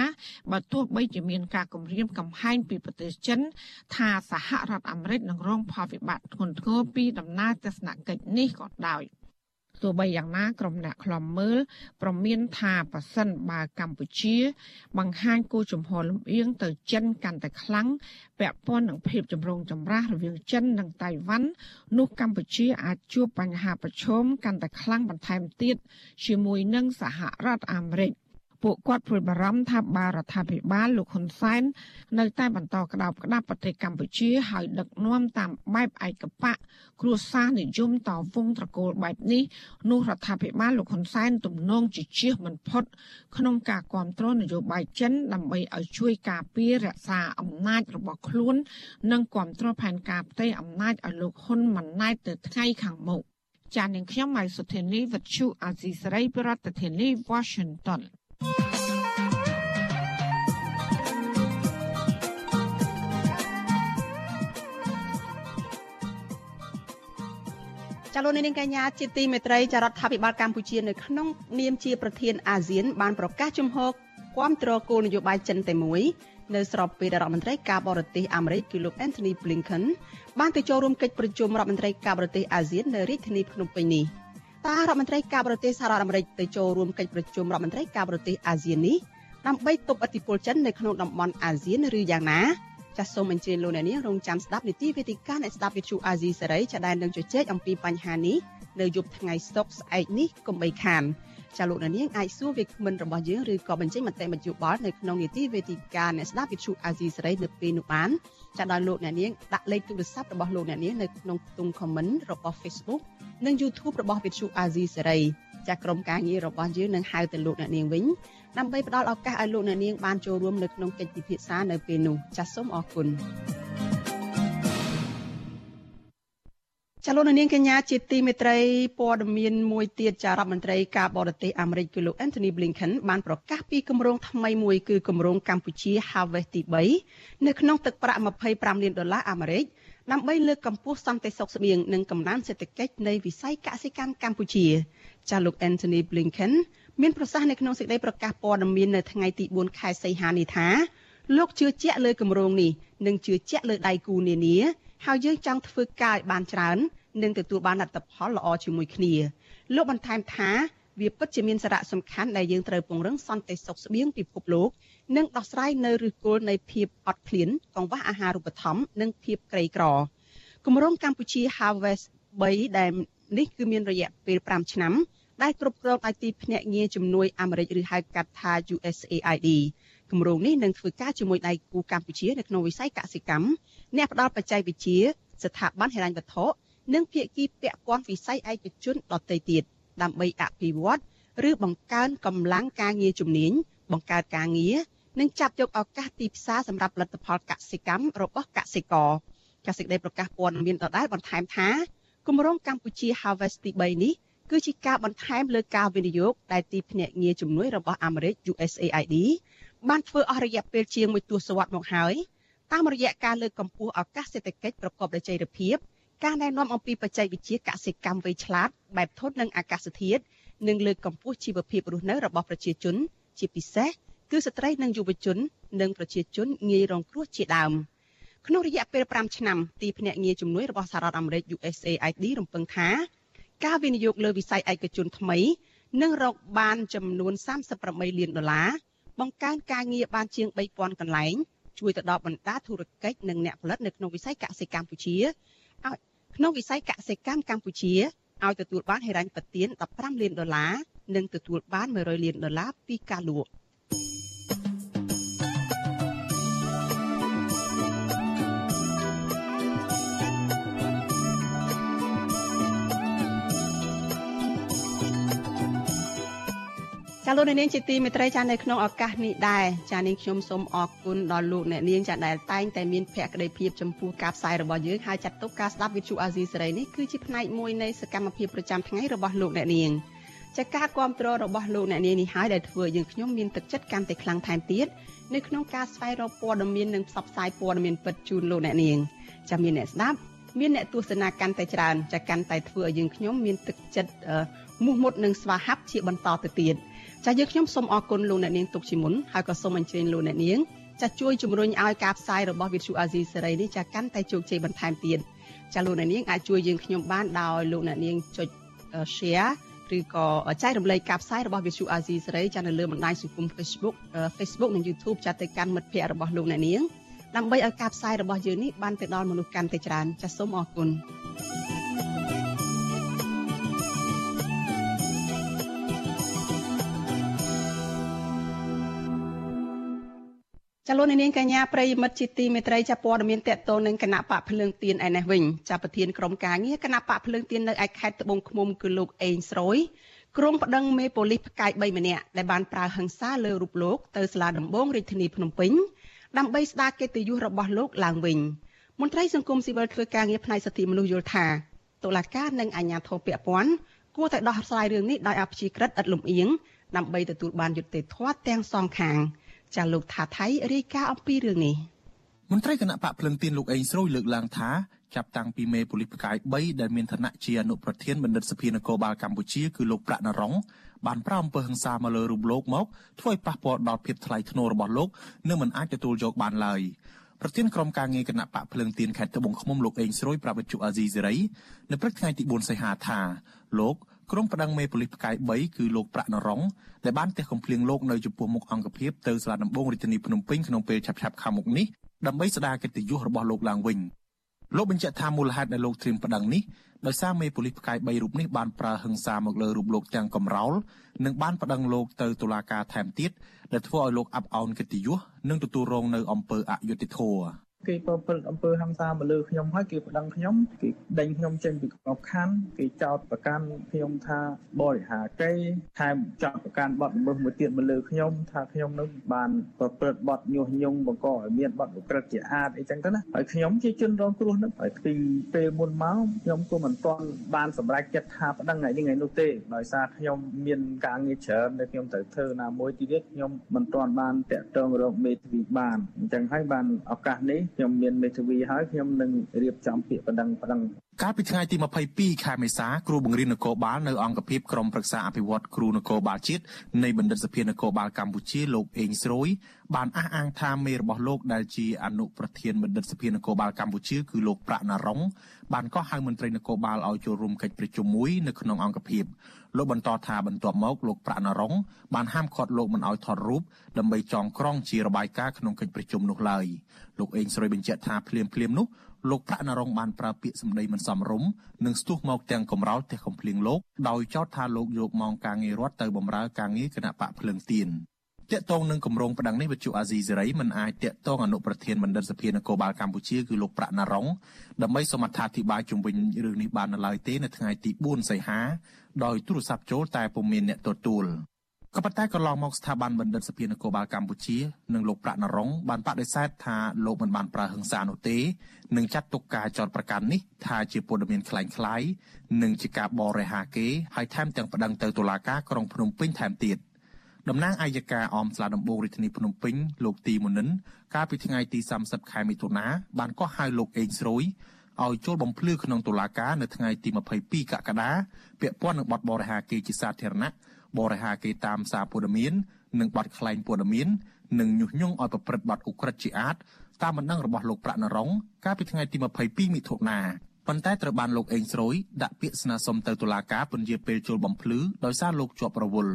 បើទោះបីជាមានការគម្រាមកំហែងពីប្រទេសចិន ថាសហរដ្ឋអាមេរិកនឹងរងផលវិបាកធ្ងន់ធ្ងរពីដំណើរទស្សនកិច្ចនេះក៏ដោយ។ ទោះបីយ៉ាងណាក្រុមអ្នកខ្លំមើលប្រមានថាប៉ះសិនបើកម្ពុជា បង្ហាញគោលជំហរលំអៀងទៅចិនកាន់តែខ្លាំងពាក់ព័ន្ធនឹងភាពចម្រូងចម្រាសរវាងចិននិងតៃវ៉ាន់នោះកម្ពុជាអាចជួបបញ្ហាប្រឈមកាន់តែខ្លាំងបន្ថែមទៀតជាមួយនឹងសហរដ្ឋអាមេរិក ពួកគាត់ព្រួយបារម្ភថាបារដ្ឋាភិបាលលោកហ៊ុនសែននៅតែបន្តក្តោបក្តាប់ប្រទេសកម្ពុជាហើយដឹកនាំតាមបែបឯកបកគ្រួសារនិយមតវងត្រកូលបែបនេះនោះរដ្ឋាភិបាលលោកហ៊ុនសែនទំនងជាជៀសមិនផុត ក្នុងការគ្រប់គ្រងនយោបាយចិន ដើម្បីឲ្យជួយការពាររក្សាអំណាចរបស់ខ្លួន និងគ្រប់គ្រងផែនការផ្ទៃអំណាចឲ្យលោកហ៊ុនម៉ាណែតទៅថ្ងៃខាងមុខចាននាងខ្ញុំម៉ៃសុធានីវិទ្យុអាស៊ីសេរីប្រធានាធិបតី Washington ចលនានាងកញ្ញាជាទីមេត្រីចារដ្ឋាភិបាលកម្ពុជានៅក្នុងនាមជាប្រធានអាស៊ានបានប្រកាសជំហរគាំទ្រគោលនយោបាយចិនតែមួយនៅស្របពេលរដ្ឋមន្ត្រីការបរទេសអាមេរិកគឺលោក Anthony Blinken បានទៅចូលរួមកិច្ចប្រជុំរដ្ឋមន្ត្រីការបរទេសអាស៊ាននៅរាជធានីភ្នំពេញនេះ តើរដ្ឋមន្ត្រីការបរទេសសហរដ្ឋអាមេរិកទៅចូលរួមកិច្ចប្រជុំរដ្ឋមន្ត្រីការបរទេសអាស៊ាននេះដើម្បីទប់ឥទ្ធិពលចិននៅក្នុងតំបន់អាស៊ានឬយ៉ាងណាចាសសូមអញ្ជើញលោកអ្នកនាងរងចាំស្ដាប់នីតិវេទិកាអ្នកស្ដាប់វិទ្យុអាស៊ីសេរីចាដែលនឹងជជែកអំពីបញ្ហានេះនៅយប់ថ្ងៃសុក្រស្អែកនេះកុំបីខាន ចាលោកអ្នកនាងអាចសួរវាគ្មិនរបស់យើងឬក៏បញ្ចេញមតិមតិយោបល់នៅក្នុងនីតិវេទិកាអ្នកស្ដាប់វិទ្យុអាស៊ីសេរីនៅពេលនោះបានចាដល់លោកអ្នកនាងដាក់លេខទូរស័ព្ទរបស់លោកអ្នកនាងនៅក្នុងខ្ទង់ comment របស់ Facebook និង YouTube របស់វិទ្យុអាស៊ីសេរីចាក្រុមការងាររបស់យើងនឹងហៅទៅលោកអ្នកនាងវិញដើម្បីផ្ដល់ឱកាសឲ្យលោកអ្នកនាងបានចូលរួមនៅក្នុងកិច្ចពិភាក្សានៅពេលនោះចាសសូមអរគុណ ចលនានាងកញ្ញាជាទីមេត្រីព័ត៌មានមួយទៀតចារដ្ឋមន្ត្រីការបរទេសអាមេរិកគឺលោក Anthony Blinken បានប្រកាសពីគម្រោងថ្មីមួយគឺគម្រោងកម្ពុជា Harvest ទី3នៅក្នុងទឹកប្រាក់25លានដុល្លារអាមេរិកដើម្បីលើកកម្ពស់សន្តិសុខស្បៀងនិងកំណើនសេដ្ឋកិច្ចនៃវិស័យកសិកម្មកម្ពុជាចាលោក Anthony Blinken មានប្រសាសន៍នៅក្នុងសេចក្តីប្រកាសព័ត៌មាននៅថ្ងៃទី4ខែសីហានេះថាលោកជឿជាក់លើគម្រោងនេះនិងជឿជាក់លើដៃគូនានា ហើយយើងចង់ធ្វើការឲ្យបានច្រើននិងទទួលបានលទ្ធផលល្អជាមួយគ្នាលោកបន្ថែមថាវាពិតជាមានសារៈសំខាន់ដែលយើងត្រូវពង្រឹងសន្តិសុខស្បៀងពិភពលោកនិងដោះស្រាយនៅឫសគល់នៃភាពអត់ឃ្លានកង្វះអាហារូបត្ថម្ភនិងភាពក្រីក្រគម្រោងកម្ពុជា Harvest 3ដែលនេះគឺមានរយៈពេល5ឆ្នាំដែលគ្រប់គ្រងដោយទីភ្នាក់ងារជំនួយអាមេរិកឬហៅកាត់ថា USAID គម្រោងនេះនឹងធ្វើការជាមួយដៃគូកម្ពុជានៅក្នុងវិស័យកសិកម្មអ្នកផ្ដល់បច្ចេកវិទ្យាស្ថាប័នហិរញ្ញវត្ថុនិងភាគីពាក់ព័ន្ធវិស័យឯកជនដទៃទៀតដើម្បីអភិវឌ្ឍឬបង្កើនកម្លាំងការងារជំនាញបង្កើតការងារនិងចាប់យកឱកាសទីផ្សារសម្រាប់ផលិតផលកសិកម្មរបស់កសិករកសិករប្រកាសព័ត៌មានដដែលបន្ថែមថាគម្រោងកម្ពុជា Harvest ទី3នេះគឺជាការបន្ថែមលើការវិនិយោគដែលទីភ្នាក់ងារជំនួយរបស់អាមេរិក USAID បានធ្វើអស់រយៈពេលជាង1ទសវត្សរ៍មកហើយតាមរយៈការលើកកម្ពស់ឱកាសសេដ្ឋកិច្ចប្រកបដោយចីរភាពការណែនាំអំពីបច្ចេកវិទ្យាកសិកម្មវៃឆ្លាតបែបធន់នឹងអាកាសធាតុនិងលើកកម្ពស់ជីវភាពរស់នៅរបស់ប្រជាជន ជាពិសេសគឺស្ត្រីនិងយុវជន និងប្រជាជនងាយរងគ្រោះជាដើមក្នុងរយៈពេល5ឆ្នាំទីភ្នាក់ងារជំនួយរបស់សហរដ្ឋអាមេរិក USAID រំពឹងថាការវិនិយោគលើវិស័យឯកជនថ្មីនឹងរកបានចំនួន38លានដុល្លារ បង្កើនការងារបានជាង3000កន្លែងជួយទៅដល់បណ្ដាធុរកិច្ចនិងអ្នកផលិតនៅក្នុងវិស័យកសិកម្មកម្ពុជាឲ្យក្នុងវិស័យកសិកម្មកម្ពុជាឲ្យទទួលបានហិរញ្ញប្បទាន15លានដុល្លារនិងទទួលបាន100លានដុល្លារពីការលក់ លោកអ្នកនាងជាទីមេត្រីចានៅក្នុងឱកាសនេះដែរចានាងខ្ញុំសូមអរគុណដល់លោកអ្នកនាងចាដែលតែងតែមានភក្ដីភាពចំពោះការផ្សាយរបស់យើងហើយចាត់ទុកការស្ដាប់វិទ្យុអាស៊ីសេរីនេះគឺជាផ្នែកមួយនៃសកម្មភាពប្រចាំថ្ងៃរបស់លោកអ្នកនាងចាការគ្រប់គ្រងរបស់លោកអ្នកនាងនេះហើយដែលធ្វើយើងខ្ញុំមានទឹកចិត្តកាន់តែខ្លាំងថែមទៀតនៅក្នុងការស្វែងរកព័ត៌មាននិងផ្សព្វផ្សាយព័ត៌មានពិតជូនលោកអ្នកនាងចាមានអ្នកស្ដាប់មានអ្នកទស្សនាកាន់តែច្រើនចាកាន់តែធ្វើឲ្យយើងខ្ញុំមានទឹកចិត្តមោះមុតនិងស្វាហាប់ជាបន្តទៅទៀត ចាយើងខ្ញុំសូមអរគុណលោកអ្នកនាងទុកជាមុនហើយក៏សូមអញ្ជើញលោកអ្នកនាងចាជួយជំរុញឲ្យការផ្សាយរបស់វិទ្យុអាស៊ីសេរីនេះចាកាន់តែជោគជ័យបន្ថែមទៀតចាលោកអ្នកនាងអាចជួយយើងខ្ញុំបានដោយលោកអ្នកនាងចុច share ឬក៏ចែករំលែកការផ្សាយរបស់វិទ្យុអាស៊ីសេរីចានៅលើបណ្ដាញសង្គម Facebook Facebook និង YouTube ចាទៅកាន់មិត្តភ័ក្តិរបស់លោកអ្នកនាងដើម្បីឲ្យការផ្សាយរបស់យើងនេះបានទៅដល់មនុស្សកាន់តែច្រើនចាសូមអរគុណ ចលនានាងកញ្ញាប្រិយមិត្តជាទីមេត្រីចាប់ព័ត៌មានតកតងនឹងគណៈបកភ្លើងទៀនឯនេះវិញចាប់ប្រធានក្រុមការងារគណៈបកភ្លើងទៀននៅឯខេត្តត្បូងឃ្មុំគឺលោកអេងស្រួយក្រុងប្តឹងមេប៉ូលីសផ្កាយ3ម្នាក់ដែលបានប្រើហិង្សាលើរូបលោកទៅសាលាដំបងរាជធានីភ្នំពេញដើម្បីស្ដារកិត្តិយសរបស់លោកឡើងវិញមន្ត្រីសង្គមស៊ីវិលធ្វើការងារផ្នែកសិទ្ធិមនុស្សយល់ថាតុលាការនិងអាជ្ញាធរពាក់ព័ន្ធគួរតែដោះស្រាយរឿងនេះដោយអព្យាក្រឹតឥតលំអៀងដើម្បីទទួលបានយុត្តិធម៌ទាំងសងខាង ចាលោកថាថៃរាយការណ៍អំពីរឿងនេះមន្ត្រីគណៈបកភ្លឹងទៀនលោកអេងស្រួយលើកឡើងថាចាប់តាំងពីមេប៉ូលីសផ្កាយ3ដែលមានឋានៈជាអនុប្រធានបណ្ឌិតសភានគរបាលកម្ពុជាគឺលោកប្រាក់ណរងបានប្រោមអំពើហិង្សាមកលើរូបលោកមកធ្វើឲ្យប៉ះពាល់ដល់ភាពថ្លៃថ្នូររបស់លោកនិងមិនអាចទទួលយកបានឡើយប្រធានក្រុមការងារគណៈបកភ្លើងទៀនខេត្តត្បូងឃ្មុំលោកអេងស្រួយប្រាប់វិទ្យុអាស៊ីសេរីនៅព្រឹកថ្ងៃទី4សីហាថាលោក ក្រុមប្តឹងមេប៉ូលីសផ្កាយ3គឺលោកប្រាក់ណរងដែលបានទះកំភ្លៀងលោកនៅចំពោះមុខអង្គភាពទៅសាលាដំបងរាជធានីភ្នំពេញក្នុងពេលឆាប់ៗខាងមុខនេះដើម្បីស្ដារកិត្តិយសរបស់លោកឡើងវិញលោកបញ្ជាក់ថាមូលហេតុដែលលោកត្រៀមប្តឹងនេះដោយសារមេប៉ូលីសផ្កាយ3រូបនេះបានប្រើហិង្សាមកលើរូបលោកទាំងកំរោលនិងបានប្តឹងលោកទៅតុលាការថែមទៀតដែលធ្វើឲ្យលោកអាប់អោនកិត្តិយសនិងទទួលរងនៅអំពើអយុត្តិធម៌ គេប្រព្រឹត្តអំពើហិង្សាមកលើខ្ញុំហើយគេប្តឹងខ្ញុំគេដេញខ្ញុំចេញពីក្របខ័ណ្ឌគេចោទប្រកាន់ខ្ញុំថាបរិហាកេថែមចោទប្រកាន់បទល្មើសមួយទៀតមកលើខ្ញុំថាខ្ញុំនឹងបានប្រព្រឹត្តបទញុះញង់បង្កឲ្យមានបទឧក្រិដ្ឋជាអាតអីចឹងទៅណាហើយខ្ញុំជាជនរងគ្រោះនឹងហើយពីពេលមុនមកខ្ញុំក៏មិនទាន់បានសម្រេចចិត្តថាប្តឹងថ្ងៃនេះថ្ងៃនោះទេដោយសារខ្ញុំមានការងារច្រើនដែលខ្ញុំត្រូវធ្វើណាមួយទៀតខ្ញុំមិនទាន់បានតាក់ទងរកមេធាវីបានអញ្ចឹងហើយបានឱកាសនេះខ្ញុំមានមេធាវីហើយខ្ញុំនឹងរៀបចំពាក្យបណ្ដឹងបណ្ដឹងកាលពីថ្ងៃទី22ខែមេសាគ្រូបង្រៀននគរបាលនៅអង្គភាពក្រុមប្រឹក្សាអភិវឌ្ឍគ្រូនគរបាលជាតិនៃបណ្ឌិតសភានគរបាលកម្ពុជាលោកអេងស្រួយបានអះអាងថាមេរបស់លោកដែលជាអនុប្រធានបណ្ឌិតសភានគរបាលកម្ពុជាគឺលោកប្រាក់ណារុងបានកោះហៅមន្ត្រីនគរបាលឲ្យចូលរួមកិច្ចប្រជុំមួយនៅក្នុងអង្គភាព លោកបន្តថាបន្ទាប់មកលោកប្រាក់ណារុងបានហាមឃាត់លោកមិនឲ្យថតរូបដើម្បីចងក្រងជារបាយការណ៍ក្នុងកិច្ចប្រជុំនោះឡើយលោកអេងស្រួយបញ្ជាក់ថាភ្លាមភ្លាមនោះលោកប្រាក់ណរងបានប្រើពាក្យសម្ដីមិនសមរម្យនិងស្ទុះមកទាំងកំរោលផ្ទះកំភ្លៀងលោកដោយចោទថាលោកយកម៉ោងការងាររដ្ឋទៅបម្រើការងារគណៈបកភ្លើងទៀន តាកតងនឹងគម្រោងប្តឹងនេះវិទ្យុអាស៊ីសេរីមិនអាចតាកតងអនុប្រធានបណ្ឌិតសភានគរបាលកម្ពុជាគឺលោកប្រាក់ណារ៉ុងដើម្បីសូមអត្ថាធិប្បាយជុំវិញរឿងនេះបាននៅឡើយទេនៅថ្ងៃទី4សីហាដោយទូរស័ព្ទចូលតែពុំមានអ្នកទទួលក៏ប៉ុន្តែក៏ឡងមកស្ថាប័នបណ្ឌិតសភានគរបាលកម្ពុជានិងលោកប្រាក់ណារ៉ុងបានបដិសេធថាលោកមិនបានប្រើហិង្សានោះទេនិងចាត់ទុកការចោទប្រកាន់នេះថាជាព័ត៌មានក្លែងក្លាយនិងជាការបរិហាគេហើយថែមទាំងប្តឹងទៅតុលាការក្រុងភ្នំពេញថែមទៀត។ តំណាងអัยការអមស្លាដំបងរាជធានីភ្នំពេញលោកទីមុនិន កាលពីថ្ងៃទី30ខែមិថុនាបានកោះហៅលោកអេងស្រួយឲ្យចូលបំភ្លឺក្នុងតុលាការនៅថ្ងៃទី22កក្កដាពាក់ព័ន្ធនឹងបទបរិហាគេជាសាធារណៈបរិហាគេតាមសារព័ត៌មាននិងបទក្លែងព័ត៌មាននិងញុះញង់ឲ្យប្រព្រឹត្តបទឧក្រិដ្ឋជាអាតតាមបណ្ដឹងរបស់លោកប្រាក់នរងកាលពីថ្ងៃទី22មិថុនាប៉ុន្តែត្រូវបានលោកអេងស្រួយដាក់ពាក្យស្នើសុំទៅតុលាការពន្យាពេលចូលបំភ្លឺដោយសារលោកជាប់រវល់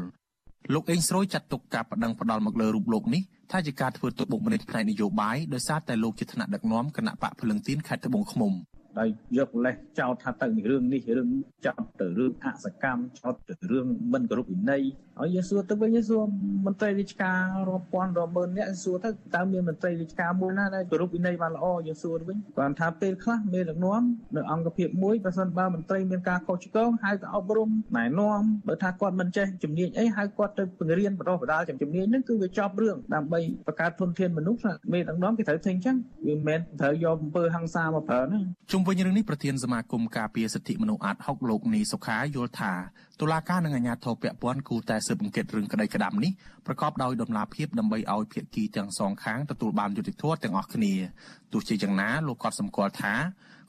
លោកអេងស្រួយចាត់ទុកការប្តឹងផ្ដាល់មកលើរូបលោកនេះថាជាការធ្វើទុកបុកម្នេញផ្នែកនយោបាយដោយសារតែលោកជាថ្នាក់ដឹកនាំគណៈបកភ្លឹងទីនខេត្តត្បូងឃ្មុំ ដោយយកលេសចោទថាទៅរឿងនេះរឿងចោទទៅរឿងអសកម្មចោទទៅរឿងមិនគោរពវិន័យហើយយើងសួរទៅវិញយើងសួរមន្ត្រីរាជការរាប់ពាន់រាប់ម៉ឺននាក់សួរទៅតើមានមន្ត្រីរាជការមួយណាដែលគោរពវិន័យបានល្អយើងសួរទៅវិញគាត់ថាពេលខ្លះមេដឹកនាំនៅអង្គភាពមួយបើសិនបើមន្ត្រីមានការខុសឆ្គងហៅទៅអប់រំណែនាំបើថាគាត់មិនចេះជំនាញអីហៅគាត់ទៅបង្រៀនបណ្ដុះបណ្ដាលជំនាញហ្នឹងគឺវាចប់រឿងដើម្បីបង្កើតធនធានមនុស្សមេដឹកនាំគេត្រូវធ្វើអញ្ចឹងវាមិនមែនត្រូវយកអំពើហិង្សាមកប្រើណាជុំវិញរឿងនេះប្រធានសមាគមការពារសិទ្ធិមនុស្សអាត់ហុកលោកនីសុខាយល់ថាតុលាការនិងអាជ្ញាធរពាក់ព័ន្ធគូតែស៊ើបអង្កេតរឿងក្តីក្តាំនេះប្រកបដោយដំណាភាពដើម្បីឲ្យភាគីទាំងសងខាងទទួលបានយុត្តិធម៌ទាំងអស់គ្នាទោះជាយ៉ាងណាលោកក៏សម្គាល់ថា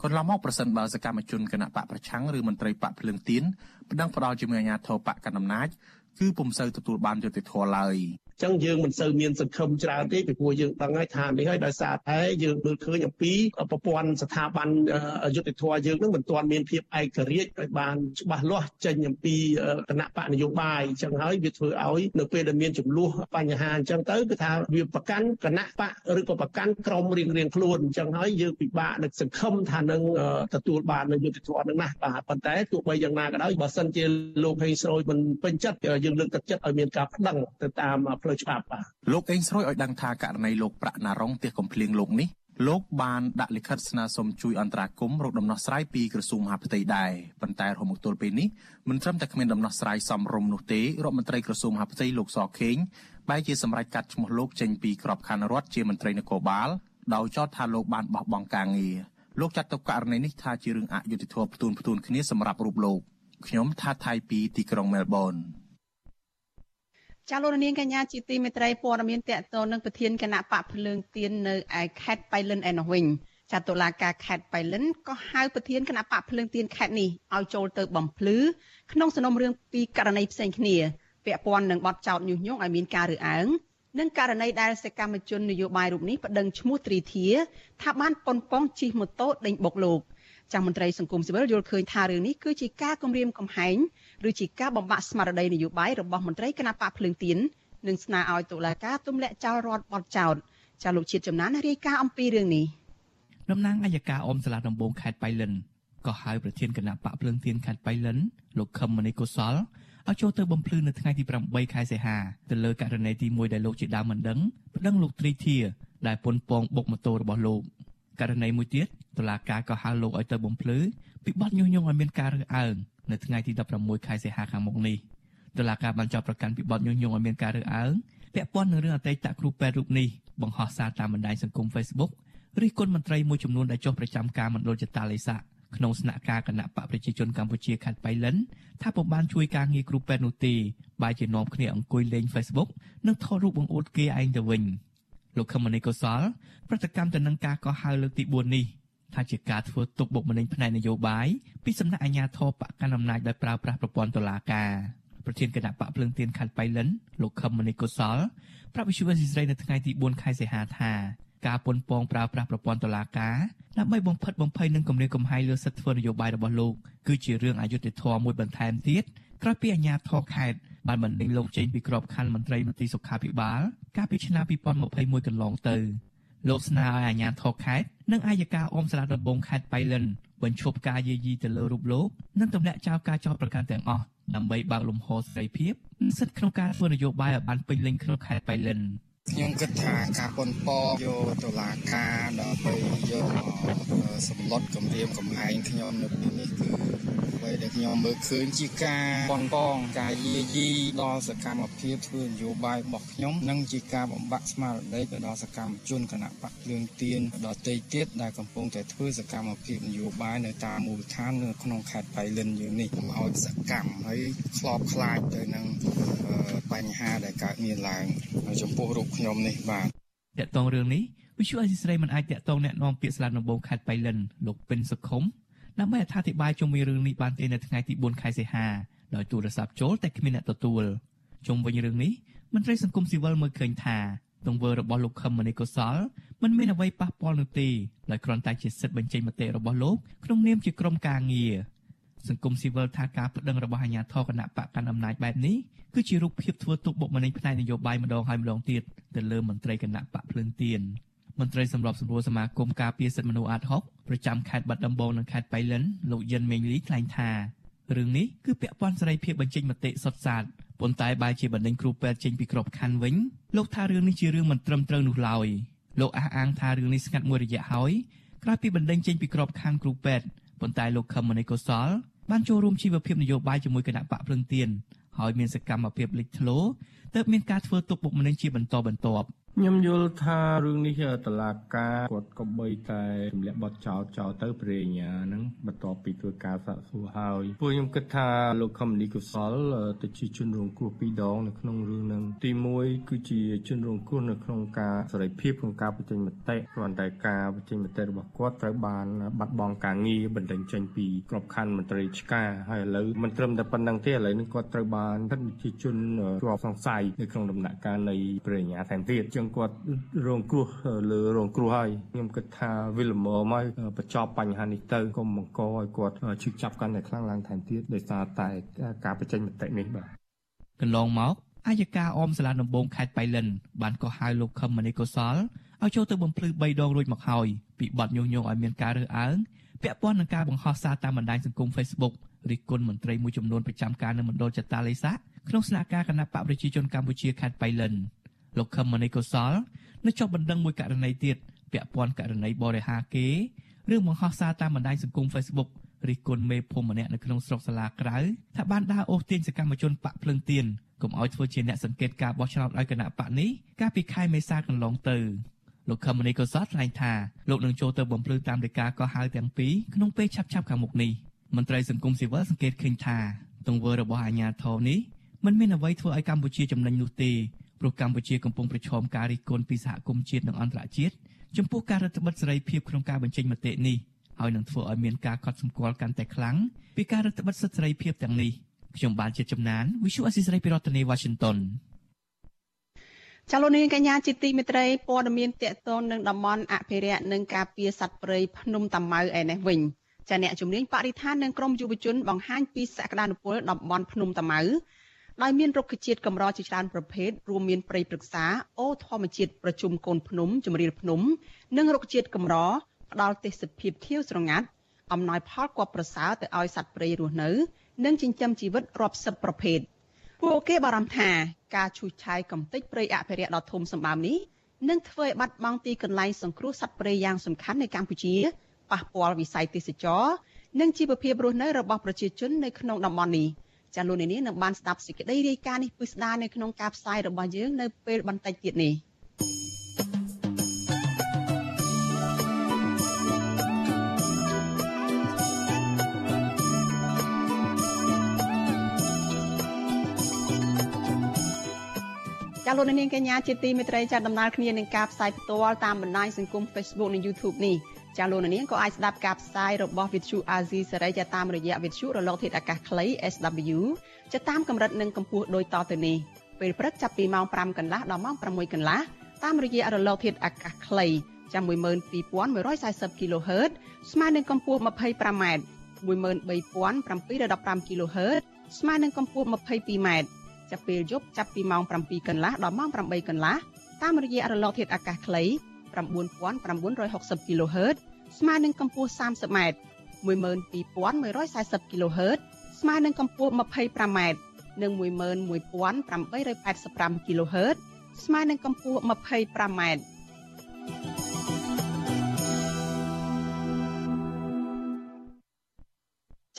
កន្លងមកប្រសិនបើសកម្មជនគណៈបកប្រឆាំងឬមន្ត្រីបកភ្លើងទៀនប្តឹងផ្ដាល់ជាមួយអាជ្ញាធរបកកណ្ដាលអំណាចគឺពុំសូវទទួលបានយុត្តិធម៌ឡើយ ចឹងយើងមិនសូវមានសង្ឃឹមច្រើនទេពីព្រោះយើងដឹងហើយថានេះហើយដោយសារតែយើងមើលឃើញអំពីប្រព័ន្ធស្ថាប័នយុតិធធយើងនឹងមិនទាន់មានភាពឯករាជ្យឲ្យបានច្បាស់លាស់ចេញអំពីគណៈបកនយោបាយចឹងហើយវាធ្វើឲ្យនៅពេលដែលមានចំនួនបញ្ហាអញ្ចឹងទៅគឺថាវាប្រកាន់គណៈបកឬក៏ប្រកាន់ក្រុមរៀងរៀងខ្លួនអញ្ចឹងហើយយើងពិបាកនឹកសង្ឃឹមថានឹងទទួលបាននៅយុតិធធនឹងណាបាទប៉ុន្តែទោះបីយ៉ាងណាក៏ដោយបើសិនជាលោកហេងស្រួយមិនពេញចិត្តយើងលើកទឹកចិត្តឲ្យមានការប្តឹងទៅតាមផ្លផ្លូវច្បាប់បាទលោកអេងស្រួយឲ្យដឹងថាករណីលោកប្រាក់ណារងផ្ទះកំភ្លៀងលោកនេះលោកបានដាក់លិខិតស្នើសុំជួយអន្តរាគមន៍រកដំណោះស្រាយពីក្រសួងមហាផ្ទៃដែរប៉ុន្តែរហូតមកទល់ពេលនេះមិនត្រឹមតែគ្មានដំណោះស្រាយសមរម្យនោះទេរដ្ឋមន្ត្រីក្រសួងមហាផ្ទៃលោកសខេងបែរជាសម្រេចកាត់ឈ្មោះលោកចេញពីក្របខ័ណ្ឌរដ្ឋជាមន្ត្រីនគរបាលដោយចោទថាលោកបានបោះបង់ការងារលោកចាត់ទុកករណីនេះថាជារឿងអយុត្តិធម៌ផ្ទួនផ្ទួនគ្នាសម្រាប់រូបលោកខ្ញុំថាថៃពីទីក្រុងមែលប៊ន ចាលោកនាងកញ្ញាជាទីមេត្រីព័ត៌មានតកតនឹងប្រធានគណៈបកភ្លើងទៀននៅឯខេត្តបៃលិនឯនោះវិញចាតុលាការខេត្តបៃលិនក៏ហៅប្រធានគណៈបកភ្លើងទៀនខេត្តនេះឲ្យចូលទៅបំភ្លឺក្នុងសំណុំរឿងពីករណីផ្សេងគ្នាពាក់ព័ន្ធនឹងបទចោទញុះញង់ឲ្យមានការរើសអើងនិងករណីដែលសកម្មជននយោបាយរូបនេះប្តឹងឈ្មោះទ្រីធាថាបានប៉ុនប៉ងជិះម៉ូតូដេញបុកលោកចាស់មន្ត្រីសង្គមស៊ីវិលយល់ឃើញថារឿងនេះគឺជាការគំរាមកំហែង ឬជាការបំបាក់ស្មារតីនយោបាយរបស់មន្ត្រីគណៈបកភ្លើងទៀននិងស្នើឲ្យតុលាការទម្លាក់ចោលរដ្ឋបទចោតចាស់លោកជាតិចំណានរាយការណ៍អំពីរឿងនេះតំណាងអัยការអមសាលាដំបងខេត្តបៃលិនក៏ហៅប្រធានគណៈបកភ្លើងទៀនខេត្តបៃលិនលោកខឹមមនីកុសលឲ្យចូលទៅបំភ្លឺនៅថ្ងៃទី8ខែសីហាទៅលើករណីទី1ដែលលោកជាដើមមិនដឹងប្តឹងលោកត្រីធាដែលប៉ុនប៉ងបុកម៉ូតូរបស់លោកករណីមួយទៀតតុលាការក៏ហៅលោកឲ្យទៅបំភ្លឺពីបទញុះញង់ឲ្យមានការរើសអើង នៅថ្ងៃទី16ខែសីហាខាងមុខនេះតុលាការបានចាប់ប្រកាន់ពីបទញុះញង់ឲ្យមានការរើសអើងពាក់ព័ន្ធនឹងរឿងអតីតគ្រូពេទ្យរូបនេះបង្ហោះសារតាមបណ្ដាញសង្គម Facebook រិះគន់មន្ត្រីមួយចំនួនដែលចុះប្រចាំការមណ្ឌលចតាឡេសាក្នុងស្នាក់ការគណៈបកប្រជាជនកម្ពុជាខេត្តបៃលិនថាពុំបានជួយការងារគ្រូពេទ្យនោះទេបែរជានាំគ្នាអង្គុយលេង Facebook និងថតរូបបង្អួតគេឯងទៅវិញលោកខមនីកុសលប្រតិកម្មទៅនឹងការកោះហៅលើកទី4នេះ ថាជាការធ្វើទុកបុកម្នេញផ្នែកនយោបាយពីសំណាក់អាជ្ញាធរបកកណ្ដាលអំណាចដោយប្រើប្រាស់ប្រព័ន្ធតុលាការប្រធានគណៈបកភ្លើងទៀនខេត្តបៃលិនលោកខមនីកុសលប្រាប់វិទ្យុអេស៊ីស្រីនៅថ្ងៃទី4ខែសីហាថាការពន្ធពងប្រើប្រាស់ប្រព័ន្ធតុលាការដើម្បីបំផិតបំភ័យនិងគំរាមកំហែងលើសិទ្ធិធ្វើនយោបាយរបស់លោកគឺជារឿងអយុត្តិធម៌មួយបន្ថែមទៀតក្រោយពីអាជ្ញាធរខេត្តបានបណ្ដេញលោកចេញពីក្របខ័ណ្ឌមន្ត្រីមន្ត្រីសុខាភិបាលកាលពីឆ្នាំ2021កន្លងទៅលោកស្នើឲ្យអាជ្ញាធរខេត្ត និងអាយកាអមសាលាដំបងខេត្តបៃលិនបញ្ឈប់ការយាយីទៅលើរូបលោកនិងទម្លាក់ចោលការចោទប្រកាន់ទាំងអស់ដើម្បីបើកលំហសេរីភាពសិទ្ធិក្នុងការធ្វើនយោបាយឲ្យបានពេញលេញក្នុងខេត្តបៃលិន។ ខ្ញុំគិតថាការប៉ុនប៉យកតុលាការដើម្បីយកមកសម្លុតគម្រាមកំហែងខ្ញុំនៅពេលនេះគឺអ្វីដែលខ្ញុំមើលឃើញជាការប៉ុនប៉ងការយាយីដល់សកម្មភាពធ្វើនយោបាយរបស់ខ្ញុំនិងជាការបំបាក់ស្មារតីទៅដល់សកម្មជនគណៈបកភ្លើងទៀនដទៃទៀតដែលកំពុងតែធ្វើសកម្មភាពនយោបាយនៅតាមមូលដ្ឋាននៅក្នុងខេត្តបៃលិនយើងនេះកុំឲ្យសកម្មហើយខ្លោបខ្លាចទៅនឹងបញ្ហាដែលកើតមានឡើងចំពោះរូបខ្ញុំនេះបាទតកតងរឿងនេះវិសុអេស៊ីស្រីមិនអាចតកតងแนะនាំពាក្យស្លាប់ដំបងខេត្តបៃលិនលោកពិនសុខុមដើម្បីអធិប្បាយជុំវិញរឿងនេះបានទេនៅថ្ងៃទី4ខែសីហាដោយទូរស័ព្ទចូលតែគ្មានអ្នកទទួលជុំវិញរឿងនេះមន្ត្រីសង្គមស៊ីវិលមើលឃើញថាទង្វើរបស់លោកខឹមមនីកុសលមិនមានអ្វីប៉ះពាល់នោះទេដោយគ្រាន់តែជាសិទ្ធិបញ្ចេញមតិរបស់លោកក្នុងនាមជាក្រុមការងារ សង្គមស៊ីវិលថាការប្តឹងរបស់អាជ្ញាធរគណៈបកកណ្ដាលអំណាចបែបនេះគឺជារូបភាពធ្វើទុកបុកម្នេញផ្នែកនយោបាយម្ដងហើយម្ដងទៀតទៅលើមន្ត្រីគណៈបកភ្លឹងទៀនមន្ត្រីសម្របសម្រួលសមាគមការពារសិទ្ធិមនុស្សអាត6ប្រចាំខេត្តបាត់ដំបងនិងខេត្តបៃលិនលោកយិនមេងលីថ្លែងថារឿងនេះគឺពាក់ព័ន្ធសេរីភាពបញ្ចេញមតិសុទ្ធសាធប៉ុន្តែបែរជាបណ្ដេញគ្រូពេទ្យចេញពីក្របខ័ណ្ឌវិញលោកថារឿងនេះជារឿងមិនត្រឹមត្រូវនោះឡើយលោកអះអាងថារឿងនេះស្ងាត់មួយរយៈហើយក្រោយពីបណ្ដេញចេញពីក្របខ័ណ្ឌគ្រូពេទ្យប៉ុន្តែលោកខឹមមនីកុសល បានចូលរួមជីវភាពនយោបាយជាមួយគណៈបកភ្លឹងទៀនហើយមានសកម្មភាពលេចធ្លោទើបមានការធ្វើទុកបុកម្នេញជាបន្តបន្ទាប់ ខ្ញុំយល់ថារឿងនេះតឡាការគាត់ក៏បីតែទម្លាក់បទចោលចោលទៅប្រេញ្ញាហ្នឹងបន្ទាប់ពីធ្វើការសាកសួរហើយពួកខ្ញុំគិតថាលោកខមនីកុសលទៅជាជនរងគ្រោះពីរដងនៅក្នុងរឿងហ្នឹងទី1គឺជាជនរងគ្រោះនៅក្នុងការសេរីភាពក្នុងការបញ្ចេញមតិគ្រាន់តែការបញ្ចេញមតិរបស់គាត់ត្រូវបានបាត់បង់ការងារបណ្ដឹងចេញពីក្របខ័ណ្ឌមន្ត្រីឆ្កាហើយឥឡូវមិនត្រឹមតែប៉ុណ្្នឹងទេឥឡូវនេះគាត់ត្រូវបានស្ថិតជាជនជាប់សង្ស័យនៅក្នុងដំណាក់កាលនៃប្រញ្ញាថែមទៀតចឹងគាត់រងគ្រោះលើរងគ្រោះហើយខ្ញុំគិតថាវិលមមហើយបញ្ចប់បញ្ហានេះទៅកុំបង្កឲ្យគាត់ឈឺចាប់កាន់តែខ្លាំងឡើងថែមទៀតដោយសារតែការបញ្ចេញមតិនេះបាទកន្លងមកអាយកាអមសាលាដំបងខេត្តបៃលិនបានកោះហៅលោកខឹមមនីកុសលឲ្យចូលទៅបំភ្លឺ3ដងរួចមកហើយពីបទញុះញង់ឲ្យមានការរើសអើងពាក់ព័ន្ធនឹងការបង្ហោះសារតាមបណ្ដាញសង្គម Facebook រិះគន់មន្ត្រីមួយចំនួនប្រចាំការនៅមណ្ឌលចតាឡេសាក្នុងស្នាក់ការគណៈបកប្រជាជនកម្ពុជាខេត្តបៃលិន លោកខឹមមនីកុសលនៅចុះបណ្ដឹងមួយករណីទៀតពាក់ព័ន្ធករណីបរិហាគេរឿងបង្ហោះសារតាមបណ្ដាញសង្គម Facebook រិះគន់មេភូមិម្នាក់នៅក្នុងស្រុកសាលាក្រៅថាបានដើរអូសទាញសកម្មជនបកភ្លឹងទៀនកុំឲ្យធ្វើជាអ្នកសង្កេតការបោះឆ្នោតឲ្យគណៈបកនេះកាលពីខែមេសាកន្លងទៅលោកខមនីក៏សតថ្លែងថាលោកនឹងចូលទៅបំភ្លឺតាមលេខាកោះហៅទាំងពីរក្នុងពេលឆាប់ៗខាងមុខនេះមន្ត្រីសង្គមស៊ីវិលសង្កេតឃើញថាទង្វើរបស់អាជ្ញាធរនេះមិនមានអ្វីធ្វើឲ្យកម្ពុជាចំណេញនោះទេ ព្រោះកម្ពុជាកំពុងប្រឈមការរិះគន់ពីសហគមន៍ជាតិនិងអន្តរជាតិចំពោះការរដ្ឋបិទសេរីភាពក្នុងការបញ្ចេញមតិនេះហើយនឹងធ្វើឲ្យមានការកត់សម្គាល់កាន់តែខ្លាំងពីការរដ្ឋបិទសិទ្ធិសេរីភាពទាំងនេះខ្ញុំបានជាចំណាន Visual Assisray ពីរដ្ឋធានី Washington ចលនាកញ្ញាជាទីមេត្រីព័ត៌មានតកតននឹងតំបន់អភិរក្សនិងការពារសត្វព្រៃភ្នំតាម៉ៅឯនេះវិញចាអ្នកជំនាញបរិស្ថាននិងក្រមយុវជនបង្ហាញពីសក្តានុពលតំបន់ភ្នំតាម៉ៅ ដោយមានរុក្ខជាតិកម្រជាច្រើនប្រភេទរួមមានព្រៃព្រឹក្សាអូធម្មជាតិប្រជុំកូនភ្នំជំរាលភ្នំ និងរុក្ខជាតិកម្រផ្ដល់ទេសភាពខៀវស្រងាត់អំណោយផលគបប្រសើរទៅឲ្យសត្វព្រៃរស់នៅ និងចិញ្ចឹមជីវិតរាប់សិបប្រភេទពួកគេបារម្ភថាការឈូសឆាយកំទេចព្រៃអភិរក្សដ៏ធំសម្បើមនេះនឹងធ្វើឲ្យបាត់បង់ទីកន្លែងសង្គ្រោះសត្វព្រៃយ៉ាងសំខាន់នៅកម្ពុជាប៉ះពាល់វិស័យទេសចរនិងជីវភាពរស់នៅរបស់ប្រជាជននៅក្នុងតំបន់នេះ ចាលោកនាងនឹងបានស្ដាប់សេចក្តីរាយការណ៍នេះពិស្ដារនៅក្នុងការផ្សាយរបស់យើងនៅពេលបន្តិចទៀតនេះាលោកនាងកញ្ញាជាទីមេត្រីចាត់ដំណើរគ្នានឹងការផ្សាយផ្ទាល់តាមបណ្ដាញសង្គម Facebook និង YouTube នេះ ចាលោកនាងក៏អាចស្ដាប់ការផ្សាយរបស់ Vithu Azizi សេរីតាមរយៈ Vithu រលកធាតុអាកាសខ្លី SW ចាតាមកម្រិតនិងកម្ពស់ដូចតទៅនេះពេលព្រឹកចាប់ពីម៉ោង5កន្លះដល់ម៉ោង6កន្លះតាមរយៈរលកធាតុអាកាសខ្លីចាំ12140 kHz ស្មើនឹងកម្ពស់ 25m 13715 kHz ស្មើនឹងកម្ពស់ 22m ចាប់ពេលយប់ចាប់ពីម៉ោង7កន្លះដល់ម៉ោង8កន្លះតាមរយៈរលកធាតុអាកាសខ្លី 9960 kHz ស្មើនឹងកម្ពស់ 30m 12140 kHz ស្មើនឹងកម្ពស់ 25m និង11885 kHz ស្មើនឹងកម្ពស់ 25m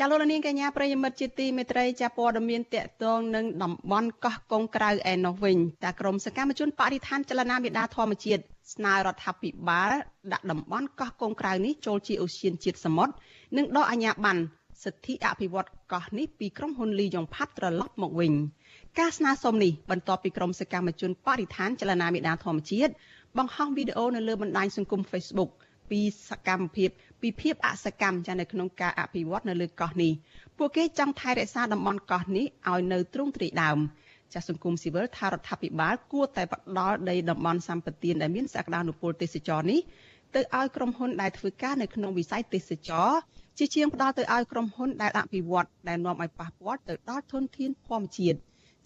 ចាលោកនាងកញ្ញាប្រិយមិត្តជាទីមេត្រីចាព័ត៌មានតកតងនឹងតំបន់កោះកុងក្រៅឯណោះវិញតាក្រមសកម្មជនបរិស្ថានចលនាមេដាធម្មជាតិស្នើរដ្ឋាភិបាលដាក់តំបន់កោះកុងក្រៅនេះចូលជាអូសៀនជាតិសមុទ្រនិងដកអាជ្ញាប័ណ្ណសិទ្ធិអភិវឌ្ឍកោះនេះពីក្រុមហ៊ុនលីយ៉ុងផាត់ត្រឡប់មកវិញការស្នើសុំនេះបន្ទាប់ពីក្រុមសកម្មជនបរិស្ថានចលនាមេដាធម្មជាតិបង្ហោះវីដេអូនៅលើបណ្ដាញសង្គម Facebook ពីសកម្មភាព ពីភាពអសកម្មចានៅក្នុងការអភិវឌ្ឍនៅលើកោះនេះពួកគេចង់ថែរក្សាតំបន់កោះនេះឲ្យនៅទ្រង់ទ្រាយដើមចាសសង្គមស៊ីវិលថារដ្ឋាភិបាលគួរតែផ្ដល់ដីតំបន់សម្បត្តិដែលមានសក្តានុពលទេសចរនេះទៅឲ្យក្រុមហ៊ុនដែលធ្វើការនៅក្នុងវិស័យទេសចរជាជាងផ្ដល់ទៅឲ្យក្រុមហ៊ុនដែលអភិវឌ្ឍដែលនាំឲ្យប៉ះពាល់ទៅដល់ធនធានធម្មជាតិ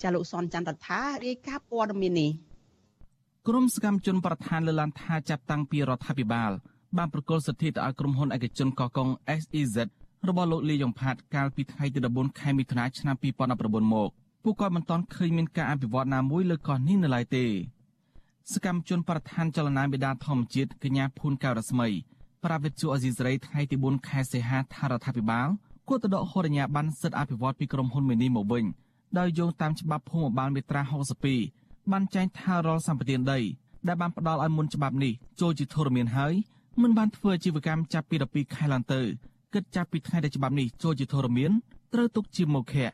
ចាលោកសនច័ន្ទរដ្ឋារាយការណ៍ព័ត៌មាននេះក្រមសកម្មជនប្រធានលើកឡើងថាចាប់តាំងពីរដ្ឋាភិបាល បានប្រកល់សិទ្ធិទៅឲ្យក្រុមហ៊ុនឯកជនកកុង SEZ របស់លោកលីយ៉ុងផាតកាលពីថ្ងៃទី14ខែមិថុនាឆ្នាំ2019មកពួកគាត់មិនទាន់ឃើញមានការអភិវឌ្ឍណាមួយលើកោះនេះនៅឡើយទេសកម្មជនប្រធានចលនាមេដាធម្មជាតិកញ្ញាភួនកៅរស្មីប្រាប់វិទ្យុអេស៊ីសរ៉ៃថ្ងៃទី4ខែសីហាថារដ្ឋាភិបាលគួរទៅដកហូតអាជ្ញាប័ណ្ណសិទ្ធិអភិវឌ្ឍពីក្រុមហ៊ុនមេនីមកវិញដោយយោងតាមច្បាប់ភូមិបាលមេត្រា62បានចែងថារាល់សម្បត្តិដីដែលបានផ្ដល់ឲ្យមុនច្បាប់នេះចូលជាធរមានហើយ មិនបានធ្វើអាជីវកម្មចាប់ពី12ខែឡើងទៅគិតចាប់ពីថ្ងៃដែលច្បាប់នេះចូលជាធរមានត្រូវទុកជាមុខៈ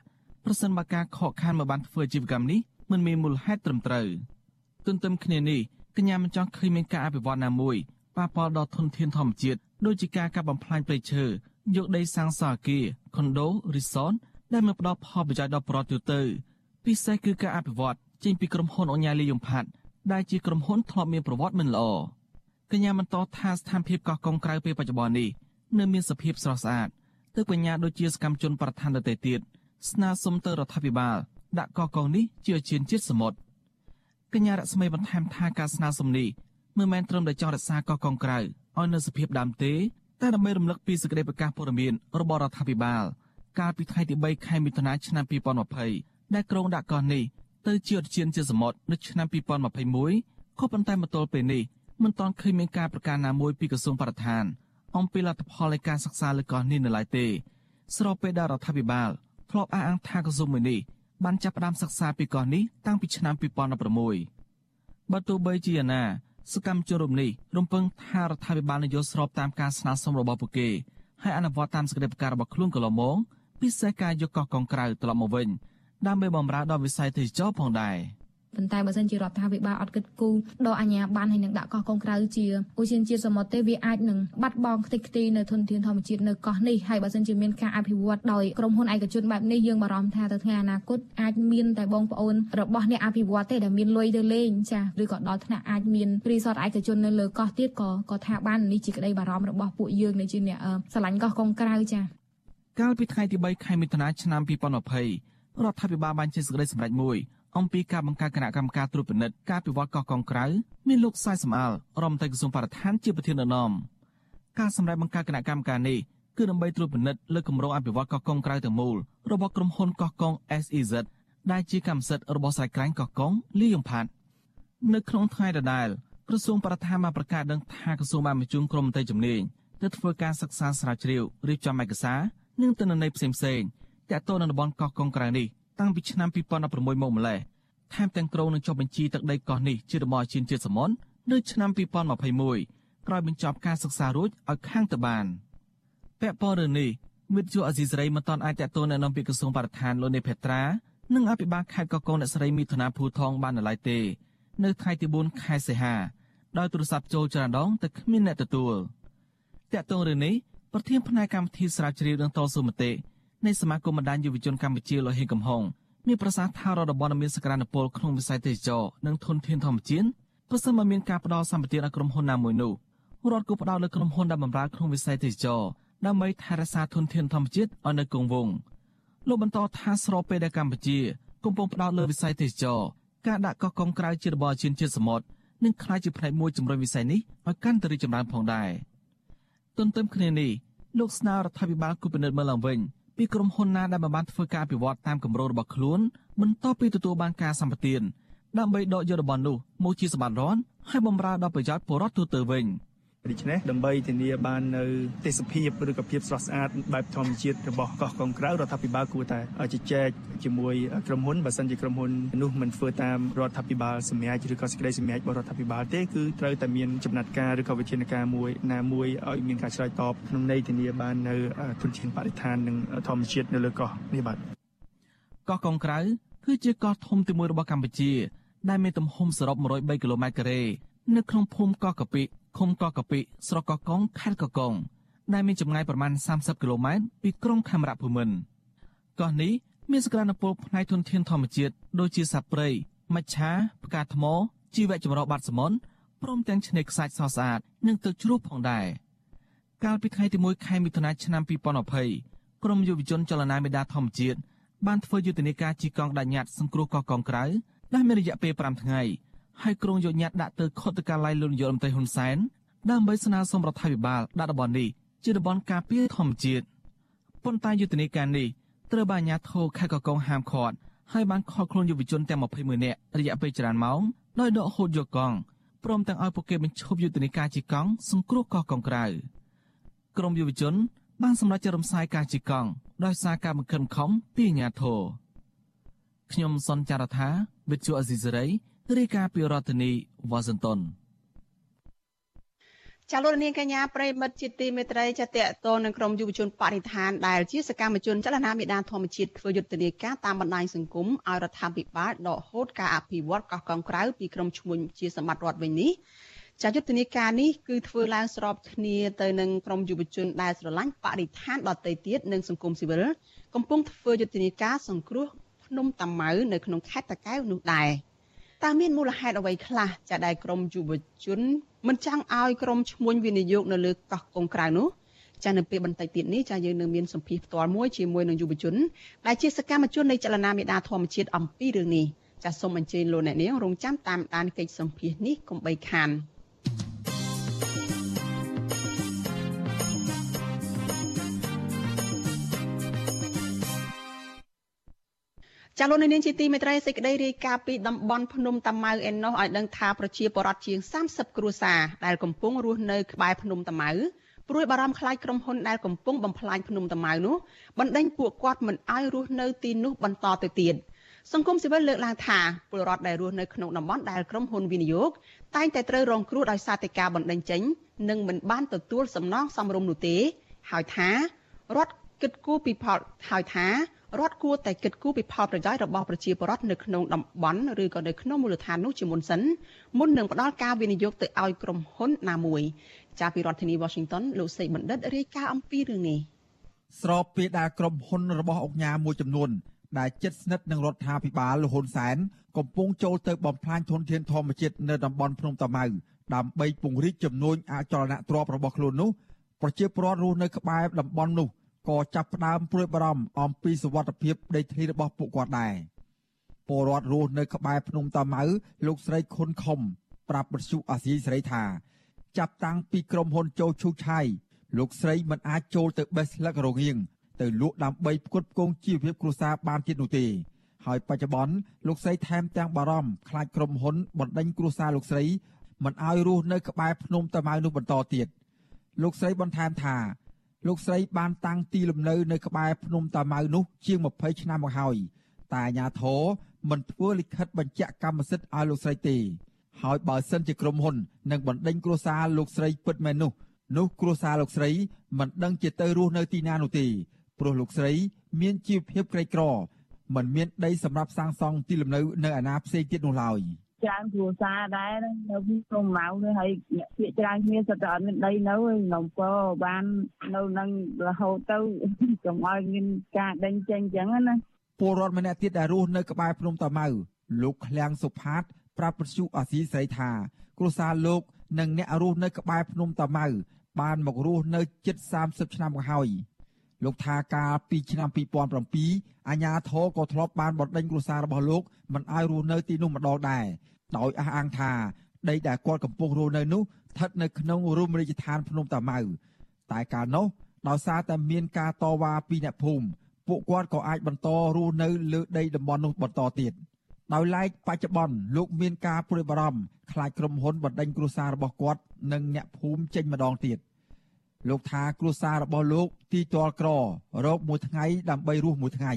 ប្រសិនបើការខកខានមកបានធ្វើអាជីវកម្មនេះមិនមានមូលហេតុត្រឹមត្រូវទន្ទឹមគ្នានេះកញ្ញាមិនចង់ឃើញមានការអភិវឌ្ឍណាមួយប៉ះពាល់ដល់ធនធានធម្មជាតិដូចជាការកាប់បំផ្លាញព្រៃឈើយកដីសាងសង់អគារខុនដូរីសតដែលមិនផ្ដល់ផលប្រយោជន៍ដល់ប្រជាជនទៅពិសេសគឺការអភិវឌ្ឍចេញពីក្រុមហ៊ុនអញ្ញាលីយំផាត់ដែលជាក្រុមហ៊ុនធ្លាប់មានប្រវត្តិមិនល្អ កញ្ញាបន្តថាស្ថានភាពកោះកុងក្រៅពេលបច្ចុប្បន្ននេះនៅមានសភាពស្រស់ស្អាតទើបកញ្ញាដូចជាសកម្មជនប្រធានដទៃទៀតស្នើសុំទៅរដ្ឋាភិបាលដាក់កោះកុងនេះជាជាជាតិសមុទ្រកញ្ញារស្មីបន្ថែមថាការស្នើសុំនេះមិនមែនត្រឹមតែចង់រក្សាកោះកុងក្រៅឲ្យនៅសភាពដើមទេតែដើម្បីរំលឹកពីសេចក្តីប្រកាសព័ត៌មានរបស់រដ្ឋាភិបាលកាលពីថ្ងៃទី3ខែមិថុនាឆ្នាំ2020ដែលក្រុងដាក់កោះនេះទៅជាឧទ្យានជាតិសមុទ្រនៅឆ្នាំ2021ក៏ប៉ុន្តែមកទល់ពេលនេះ មិនទាន់ឃើញមានការប្រកាសណាមួយពីក្រសួងបរិស្ថានអំពីលទ្ធផលនៃការសិក្សាលើកោះនេះនៅឡើយទេ ស្របពេលដែលរដ្ឋាភិបាលធ្លាប់អះអាងថាក្រសួងមួយនេះបានចាប់ផ្ដើមសិក្សាពីកោះនេះតាំងពីឆ្នាំ2016បើទោះបីជាយ៉ាងណាសកម្មជនរំនេះរំពឹងថារដ្ឋាភិបាលនឹងយល់ស្របតាមការស្នើសុំរបស់ពួកគេហើយអនុវត្តតាមសេចក្តីប្រកាសរបស់ខ្លួនកន្លងមកពិសេសការយកកោះកុងក្រៅត្រឡប់មកវិញដើម្បីបម្រើដល់វិស័យទេសចរផងដែរ។ ប៉ុន្តែបើសិនជារដ្ឋាភិបាលអត់គិតគូរដកអាជ្ញាប័ណ្ណហើយនឹងដាក់កោះកុងក្រៅជាឧស្សាហជាតិសមុទ្រទេវាអាចនឹងបាត់បង់ខ្ទេចខ្ទីនៅធនធានធម្មជាតិនៅកោះនេះហើយបើសិនជាមានការអភិវឌ្ឍដោយក្រុមហ៊ុនឯកជនបែបនេះយើងបារម្ភថាទៅថ្ងៃអនាគតអាចមានតែបងប្អូនរបស់អ្នកអភិវឌ្ឍទេដែលមានលុយទៅលេងចាឬក៏ដល់ថ្នាក់អាចមានរីសតឯកជននៅលើកោះទៀតក៏ក៏ថាបាននេះជាក្តីបារម្ភរបស់ពួកយើងដែលជាអ្នកស្រឡាញ់កោះកុងក្រៅចាកាលពីថ្ងៃទី3ខែមិថុនាឆ្នាំ2020រដ្ឋាភិបាលបានចេញសេចក្តីសម្រេចមួយ អំពីការបង្កើតគណៈកម្មការត្រួតពិនិត្យការពិវត្តកោះកុងក្រៅមានលោកសាយសំអាលរដ្ឋមន្ត្រីក្រសួងបរិស្ថានជាប្រធានដឹកនាំការសម្រេចបង្កើតគណៈកម្មការនេះគឺដើម្បីត្រួតពិនិត្យលើគម្រោងអភិវឌ្ឍកោះកុងក្រៅទាំងមូលរបស់ក្រុមហ៊ុនកោះកុង SEZ ដែលជាកម្មសិទ្ធិរបស់ស្រែក្រែងកោះកុងលីយ៉ុងផាត់នៅក្នុងថ្ងៃដដែលក្រសួងបរិស្ថានបានប្រកាសដឹងថាក្រសួងបានបញ្ជូនក្រុមមន្ត្រីជំនាញទៅធ្វើការសិក្សាស្រាវជ្រាវរៀបចំឯកសារនិងទិន្នន័យផ្សេងៗទាក់ទងនឹងតំបន់កោះកុងក្រៅនេះ តាំងពីឆ្នាំ2016មកម្លេះថែមទាំងក្រុងនឹងចុះបញ្ជីទឹកដីកោះនេះជាតំបន់ជាតិជាតិសមុទ្រនៅឆ្នាំ2021ក្រោយបញ្ចប់ការសិក្សារួចឲ្យខាងទៅបានពាក់ព័ន្ធរឿងនេះមិត្តជួអេស៊ីសរ៉ៃមិនតាន់អាចតតទៅនៅក្នុងពីក្រសួងបរិស្ថានលោកនេភេត្រានិងអភិបាលខេត្តកកុងអ្នកស្រីមីធនាភូថងបាននៅឡើយទេ នៅថ្ងៃទី4ខែសីហាដោយទូរស័ព្ទចូលច្រើនដងតែគ្មានអ្នកទទួលតកតងរឿងនេះប្រធានផ្នែកកម្មវិធីស្រាវជ្រាវនិងតស៊ូមតិ នៃសមាគមបណ្ដាញយុវជនកម្ពុជាលោកហេងកំហុងមានប្រសាសន៍ថារដ្ឋបនមានសក្តានុពលក្នុងវិស័យទេសចរនិងធនធានធម្មជាតិប្រសិនបើមានការផ្ដល់សម្បត្តិដល់ក្រុមហ៊ុនណាមួយនោះរដ្ឋគួរផ្ដល់លើក្រុមហ៊ុនដែលបម្រើក្នុងវិស័យទេសចរដើម្បីថែរក្សាធនធានធម្មជាតិឲ្យនៅគង់វង្សលោកបន្តថាស្របពេលដែលកម្ពុជា កំពុងផ្ដោតលើវិស័យទេសចរការដាក់កោះកុងក្រៅជារបបជាតិជាតិសមុទ្រនឹងក្លាយជាផ្នែកមួយជំរុញវិស័យនេះឲ្យកាន់តែរីកចម្រើនផងដែរទន្ទឹមគ្នានេះលោកស្នើរដ្ឋាភិបាលគូពិនិត្យមើលឡើងវិញ ពីក្រុមហ៊ុនណាដែលបានធ្វើការអភិវឌ្ឍតាមគម្រោងរបស់ខ្លួនបន្ទាប់ពីទទួលបានការសម្បទានដើម្បីដកយករបស់នោះមកជាសម្បត្តិរនហើយបំរើដល់ប្រយោជន៍ពលរដ្ឋទូទៅវិញ។ ដូច្នេះដើម្បីធានាបាននៅទេសភាពឬក៏ភាពស្រស់ស្អាតបែបធម្មជាតិរបស់កោះកុងក្រៅរដ្ឋាភិបាលគួរតែជជែកជាមួយក្រុមហ៊ុនបើសិនជាក្រុមហ៊ុននោះមិនធ្វើតាមរដ្ឋាភិបាលសម្រាប់ឬក៏សេចក្តីសម្រេចរបស់រដ្ឋាភិបាលទេគឺត្រូវតែមានចំណាត់ការឬក៏វិធានការមួយណាមួយឲ្យមានការឆ្លើយតបក្នុងន័យធានាបាននៅធនធានបរិស្ថាននិងធម្មជាតិនៅលើកោះនេះបាទកោះកុងក្រៅគឺជាកោះធំទីមួយរបស់កម្ពុជា ដែលមានទំហំសរុប103គីឡូម៉ែត្រការ៉េនៅក្នុងភូមិកោះកាពិ ឃុំកោះកាពិស្រុកកោះកុងខេត្តកោះកុងដែលមានចម្ងាយប្រមាណ30គីឡូម៉ែត្រពីក្រុងខេមរភូមិន្ទកោះនេះមានសក្តានុពលផ្នែកធនធានធម្មជាតិដូចជាសត្វព្រៃមច្ឆាផ្កាថ្មជីវៈចម្រុះបាត់សមុទ្រព្រមទាំងឆ្នេរខ្សាច់ស្រស់ស្អាតនិងទឹកជ្រោះផងដែរកាលពីថ្ងៃទី1ខែមិថុនាឆ្នាំ2020ក្រមយុវជនចលនាមេដាធម្មជាតិបានធ្វើយុទ្ធនាការជីកង់ដាច់ញត្តិសង្គ្រោះកោះកុងក្រៅដែលមានរយៈពេល5ថ្ងៃ ហើយក្រុងយកញត្តិដាក់ទៅខុទ្ទកាល័យលោកនាយករដ្ឋមន្ត្រីហ៊ុនសែនដើម្បីស្នើសុំរដ្ឋាភិបាលដាក់តំបន់នេះជាតំបន់ការពារធម្មជាតិប៉ុន្តែយុទ្ធនាការនេះត្រូវបានអាជ្ញាធរខេត្តកកុងហាមឃាត់ហើយបានខកខ្លួនយុវជនទាំង21នាក់រយៈពេលច្រើនម៉ោងដោយដកហូតយកកង់ព្រមទាំងឲ្យពួកគេបញ្ឈប់យុទ្ធនាការជីកង់សង្គ្រោះកោះកុងក្រៅក្រមយុវជនបានសម្រេចចរំសាយការជីកង់ដោយសារការបង្ខិតខំពីអាជ្ញាធរខ្ញុំសនចាររថាវិទ្យុអេស៊ីសេរី រាយការណ៍ពីរដ្ឋធានីវ៉ាស៊ីនតោនចាលោកនាងកញ្ញាប្រិមិត្តជាទីមេត្រីចាតកតនឹងក្រុមយុវជនបរិស្ថានដែលជាសកម្មជនចលនាមេដាធម្មជាតិធ្វើយុទ្ធនាការតាមបណ្ដាញសង្គមឲ្យរដ្ឋាភិបាលដកហូតការអភិវឌ្ឍកោះកុងក្រៅពីក្រុមឈ្មួញជាសម្បត្តិរដ្ឋវិញនេះចាយុទ្ធនាការនេះគឺធ្វើឡើងស្របគ្នាទៅនឹងក្រុមយុវជនដែលស្រឡាញ់បរិស្ថានដទៃទៀតនិងសង្គមស៊ីវិលកំពុងធ្វើយុទ្ធនាការសង្គ្រោះភ្នំតាម៉ៅនៅក្នុងខេត្តតាកែវនោះដែរ។ តើមានមូលហេតុអ្វីខ្លះចាដែលក្រមយុវជនមិនចង់ឲ្យក្រមឈ្មួញវិនិយោគនៅលើកោះកុងក្រៅនោះចានៅពេលបន្តិចទៀតនេះចាយើងនឹងមានសម្ភារផ្ទាល់មួយជាមួយនឹងយុវជនដែលជាសកម្មជននៃចលនាមេដាធម្មជាតិអំពីរឿងនេះចាសូមអញ្ជើញលោកអ្នកនាងរងចាំតាមដានកិច្ចសម្ភារនេះកុំបីខាន។ ចចាលោកនាងជាទីមេត្រីសេចក្តីរាយការណ៍ពីតំបន់ភ្នំតាម៉ៅឯណោះឲ្យដឹងថាប្រជាពលរដ្ឋជាង30គ្រួសារដែលកំពុងរស់នៅក្បែរភ្នំតាម៉ៅព្រួយបារម្ភខ្លាចក្រុមហ៊ុនដែលកំពុងបំផ្លាញភ្នំតាម៉ៅនោះបណ្ដេញពួកគាត់មិនឲ្យរស់នៅទីនោះបន្តទៅទៀតសង្គមស៊ីវិលលើកឡើងថាពលរដ្ឋដែលរស់នៅក្នុងតំបន់ដែលក្រុមហ៊ុនវិនិយោគតែងតែត្រូវរងគ្រោះដោយសារតែការបណ្ដេញចេញនិងមិនបានទទួលសំណងសមរម្យនោះទេ ហើយថារដ្ឋគិតគូរពីផលហើយថា រដ្ឋគួរតែគិតគូរពីផលប្រយោជន៍របស់ប្រជាពលរដ្ឋនៅក្នុងតំបន់ឬក៏នៅក្នុងមូលដ្ឋាននោះជាមុនសិនមុននឹងផ្ដល់ការវិនិយោគទៅឲ្យក្រុមហ៊ុនណាមួយចាពីរដ្ឋធានី Washington លោកសេកបណ្ឌិតរាយការណ៍អំពីរឿងនេះស្របពេលដែលក្រុមហ៊ុនរបស់អង្គការមួយចំនួនដែលជិតស្និទ្ធនឹងរដ្ឋាភិបាលលហ៊ុនសែនកំពុងចូលទៅបំផ្លាញធនធានធម្មជាតិនៅតំបន់ភ្នំតាម៉ៅដើម្បីពង្រីកចំនួនអចលនទ្រព្យរបស់ខ្លួននោះប្រជាពលរដ្ឋរស់នៅក្បែរតំបន់នោះ ក៏ចាប់ផ្ដើមព្រួយបារម្ភអំពីសុវត្ថិភាពដីធ្លីរបស់ពួកគាត់ដែរពលរដ្ឋរស់នៅក្បែរភ្នំតាម៉ៅលោកស្រីខុនខុំប្រាប់បទសុអាស៊ីសេរីថា ចាប់តាំងពីក្រុមហ៊ុនចូលឈូឆាយលោកស្រីមិនអាចចូលទៅបេះស្លឹករងៀងទៅលក់ដើម្បីផ្គត់ផ្គង់ជីវភាពគ្រួសារបានទៀតនោះទេហើយបច្ចុប្បន្នលោកស្រីថែមទាំងបារម្ភខ្លាចក្រុមហ៊ុនបណ្ដេញគ្រួសារលោកស្រីមិនឲ្យរស់នៅក្បែរភ្នំតាម៉ៅនោះបន្តទៀតលោកស្រីបន្ថែមថា លោកស្រីបានតាំងទីលំនៅនៅក្បែរភ្នំតាម៉ៅនោះជាង20ឆ្នាំមកហើយតែអាញាធរមិនធ្វើលិខិតបញ្ជាក់កម្មសិទ្ធិឲ្យលោកស្រីទេហើយបើសិនជាក្រុមហ៊ុននឹងបណ្ដេញគ្រួសារលោកស្រីពិតមែននោះនោះគ្រួសារលោកស្រីមិនដឹងជាទៅរស់នៅទីណានោះទេព្រោះលោកស្រីមានជីវភាពក្រីក្រមិនមានដីសម្រាប់សាងសង់ទីលំនៅនៅឯណាផ្សេងទៀតនោះឡើយ។ ច្រើនគ្រួសារដែរនៅក្នុងម៉ៅនេះហើយអ្នកភាកច្រើនគ្នាសិតតែអត់មានដីនៅឯនំពបាននៅនឹងរហូតទៅកុំឲ្យមានការដេញចេញអញ្ចឹងណាពលរដ្ឋម្នាក់ទៀតដែលរស់នៅក្បែរភ្នំតាម៉ៅលោកឃ្លាំងសុផាត ប្រាប់ពទ្យុអាស៊ីស្រីថា គ្រួសារលោកនិងអ្នករស់នៅក្បែរភ្នំតាម៉ៅបានមករស់នៅជិត30ឆ្នាំមកហើយលោកថាកាលពីឆ្នាំ2007អាញាធរក៏ធ្លាប់បានបណ្ដេញគ្រួសាររបស់លោកមិនឲ្យរស់នៅទីនោះម្ដងដែរ ដោយអះអាងថាដីដែលគាត់កំពុងរស់នៅនោះស្ថិតនៅក្នុងរមណីយដ្ឋានភ្នំតាម៉ៅតែកាលនោះដោយសារតែមានការតវ៉ាពីអ្នកភូមិពួកគាត់ក៏អាចបន្តរស់នៅលើដីតំបន់នោះបន្តទៀតដោយឡែកបច្ចុប្បន្នលោកមានការព្រួយបារម្ភខ្លាចក្រុមហ៊ុនបណ្ដេញគ្រួសាររបស់គាត់និងអ្នកភូមិចេញម្ដងទៀតលោកថាគ្រួសាររបស់លោកទីទាល់ក្ររកមួយថ្ងៃដើម្បីរស់មួយថ្ងៃ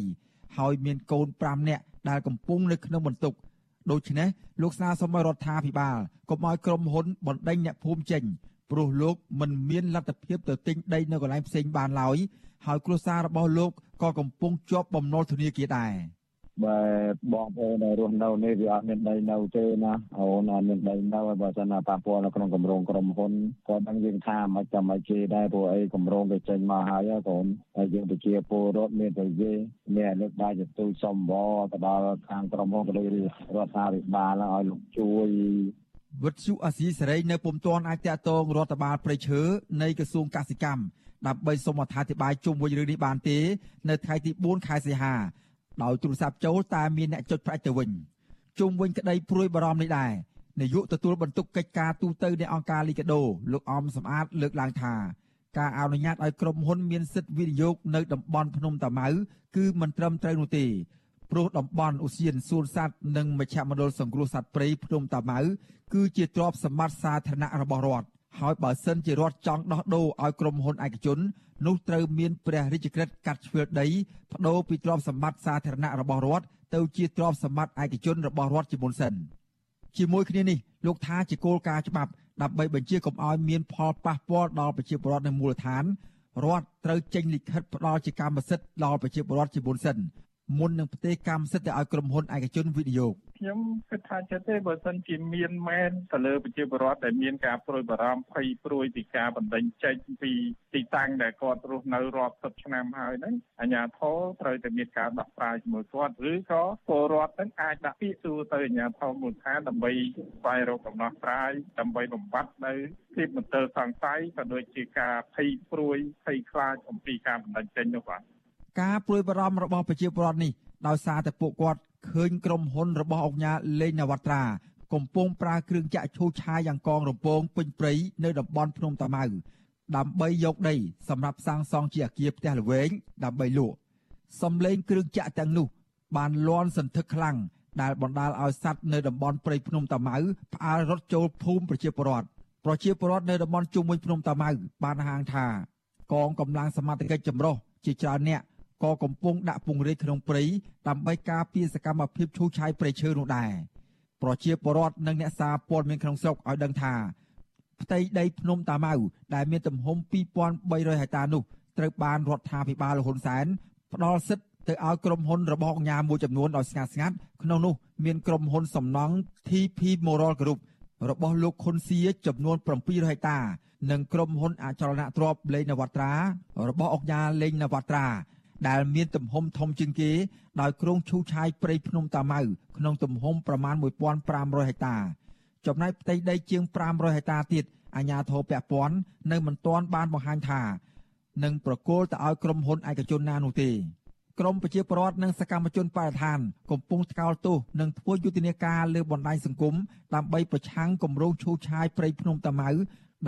ហើយមានកូន5នាក់ដែលកំពុងនៅក្នុងបន្ទុក ដូច្នេះលោកស្នើសុំឲ្យរដ្ឋាភិបាលកុំឲ្យក្រុមហ៊ុនបណ្ដេញអ្នកភូមិចេញព្រោះលោកមិនមានលទ្ធភាពទៅទិញដីនៅកន្លែងផ្សេងបានឡើយហើយគ្រួសាររបស់លោកក៏កំពុងជាប់បំណុលធនាគារដែរ។ បើបងប្អូនដែលរស់នៅនេះវាអត់មានដីនៅទេណាអូនអត់មានដីនៅបើសិនណាប៉ះពាល់នៅក្នុងគម្រោងក្រុមហ៊ុនក៏ដឹងយើងថាមិនចាំមិនគេដែរព្រោះអីគម្រោងគេចេញមកហើយកូនហើយយើងប្រជាពលរដ្ឋមានតែយេមានលើកដៃទៅទូសំបទៅដល់ខាងក្រុមហ៊ុនក៏ដូចរដ្ឋាភិបាលឲ្យលោកជួយវិទ្យុអាស៊ីសេរីនៅពុំទាន់អាចតាក់ទងរដ្ឋបាលព្រៃឈើនៃក្រសួងកសិកម្មដើម្បីសូមអត្ថាធិប្បាយជុំវិញរឿងនេះបានទេ នៅថ្ងៃទី4ខែសីហា ដោយទូរស័ព្ទចូលតែមានអ្នកចុចផ្ដាច់ទៅវិញជុំវិញក្តីព្រួយបារម្ភនេះដែរនាយកទទួលបន្ទុកកិច្ចការទូតនៃអង្គការលីកាដូលោកអំសំអាតលើកឡើងថាការអនុញ្ញាតឲ្យក្រុមហ៊ុនមានសិទ្ធិវិនិយោគនៅតំបន់ភ្នំតាម៉ៅគឺមិនត្រឹមត្រូវនោះទេព្រោះតំបន់ឧស្សាហសួនសត្វនិងមជ្ឈមណ្ឌលសង្គ្រោះសត្វព្រៃភ្នំតាម៉ៅគឺជាទ្រព្យសម្បត្តិសាធារណៈរបស់រដ្ឋហើយបើសិនជារដ្ឋចង់ដោះដូរឲ្យក្រុមហ៊ុនឯកជននោះត្រូវមានព្រះរាជក្រឹត្យកាត់ជ្រឿដីបដូរពីទ្រព្យសម្បត្តិសាធារណៈរបស់រដ្ឋទៅជាទ្រព្យសម្បត្តិឯកជនរបស់រដ្ឋជាមុនសិនជាមួយគ្នានេះលោកថាជាគោលការណ៍ច្បាប់ដើម្បីបញ្ជាកុំឲ្យមានផលប៉ះពាល់ដល់ប្រជាពលរដ្ឋនៅមូលដ្ឋានរដ្ឋត្រូវចេញលិខិតផ្ដល់ជាកម្មសិទ្ធិដល់ប្រជាពលរដ្ឋជាមុនសិនមុននឹងផ្ទេរកម្មសិទ្ធិឲ្យក្រុមហ៊ុនឯកជនវិនិយោគ ខ្ញុំគិតថាចិត្តទេបើសិនជាមានមែនទៅលើប្រជាពលរដ្ឋដែលមានការប្រួយបារម្ភភ័យព្រួយពីការបណ្ដេញចេញពីទីតាំងដែលគាត់រស់នៅរាប់សិបឆ្នាំហើយហ្នឹងអាជ្ញាធរត្រូវតែមានការដោះស្រាយជាមួយគាត់ឬក៏ពលរដ្ឋហ្នឹងអាចដាក់ពាក្យសួរទៅអាជ្ញាធរមូលដ្ឋានដើម្បីស្វែងរកដំណោះស្រាយដើម្បីបំបត្តិនៅភាពមន្ទិលសង្ស័យក៏ដូចជាការភ័យព្រួយភ័យខ្លាចអំពីការបណ្ដេញចេញនោះបាទការព្រួយបារម្ភរបស់ប្រជាពលរដ្ឋនេះដោយសារតែពួកគាត់ ឃើញក្រុមហ៊ុនរបស់អង្គការលេងនវត្រាកំពុងប្រើគ្រឿងចាក់ឈូសឆាយយ៉ាងកងរំពងពេញព្រៃនៅតំបន់ភ្នំតាម៉ៅដើម្បីយកដីសម្រាប់សាងសង់ជាអគារផ្ទះល្វែងដើម្បីលក់សំឡេងគ្រឿងចាក់ទាំងនោះ បានលាន់សន្ធឹកខ្លាំងដែលបណ្ដាលឲ្យសត្វនៅតំបន់ព្រៃភ្នំតាម៉ៅផ្អើលរត់ចូលភូមិប្រជាពលរដ្ឋប្រជាពលរដ្ឋនៅតំបន់ជុំវិញភ្នំតាម៉ៅបានហាងថា កងកម្លាំងសមត្ថកិច្ចចម្រុះជាច្រើនអ្នក ក៏កំពុងដាក់ពង្រាយក្នុងព្រៃដើម្បីការពារសកម្មភាពឈូសឆាយព្រៃឈើនោះដែរប្រជាពលរដ្ឋនិងអ្នកសារព័ត៌មានក្នុងស្រុកឲ្យដឹងថាផ្ទៃដីភ្នំតាម៉ៅដែលមានទំហំ2300ហិកតានោះត្រូវបានរដ្ឋាភិបាលហ៊ុនសែនផ្ដល់សិទ្ធិទៅឲ្យក្រុមហ៊ុនរបស់អង្គការមួយចំនួនដោយស្ងាត់ស្ងាត់ក្នុងនោះមានក្រុមហ៊ុនសំណង់ TP Moral Group របស់លោកខុនសៀចំនួន700ហិកតា និងក្រុមហ៊ុនអចលនទ្រព្យលេងនវត្រារបស់អង្គការលេងនវត្រា ដែលមានទំហំធំជាងគេដោយក្រុងឈូឆាយព្រៃភ្នំតាម៉ៅក្នុងទំហំប្រមាណ1500ហិកតា ចំណែកផ្ទៃដីជាង500ហិកតាទៀតអាជ្ញាធរពាក់ព័ន្ធនៅមិនទាន់បានបង្ហាញថានឹងប្រគល់ទៅឲ្យក្រុមហ៊ុនឯកជនណានោះទេក្រមប្រជាពលរដ្ឋនិងសកម្មជនបរិស្ថានកំពុងថ្កោលទោសនិងធ្វើយុទ្ធនាការលើបណ្ដាញសង្គមដើម្បីប្រឆាំងគម្រោងឈូសឆាយព្រៃភ្នំតាម៉ៅ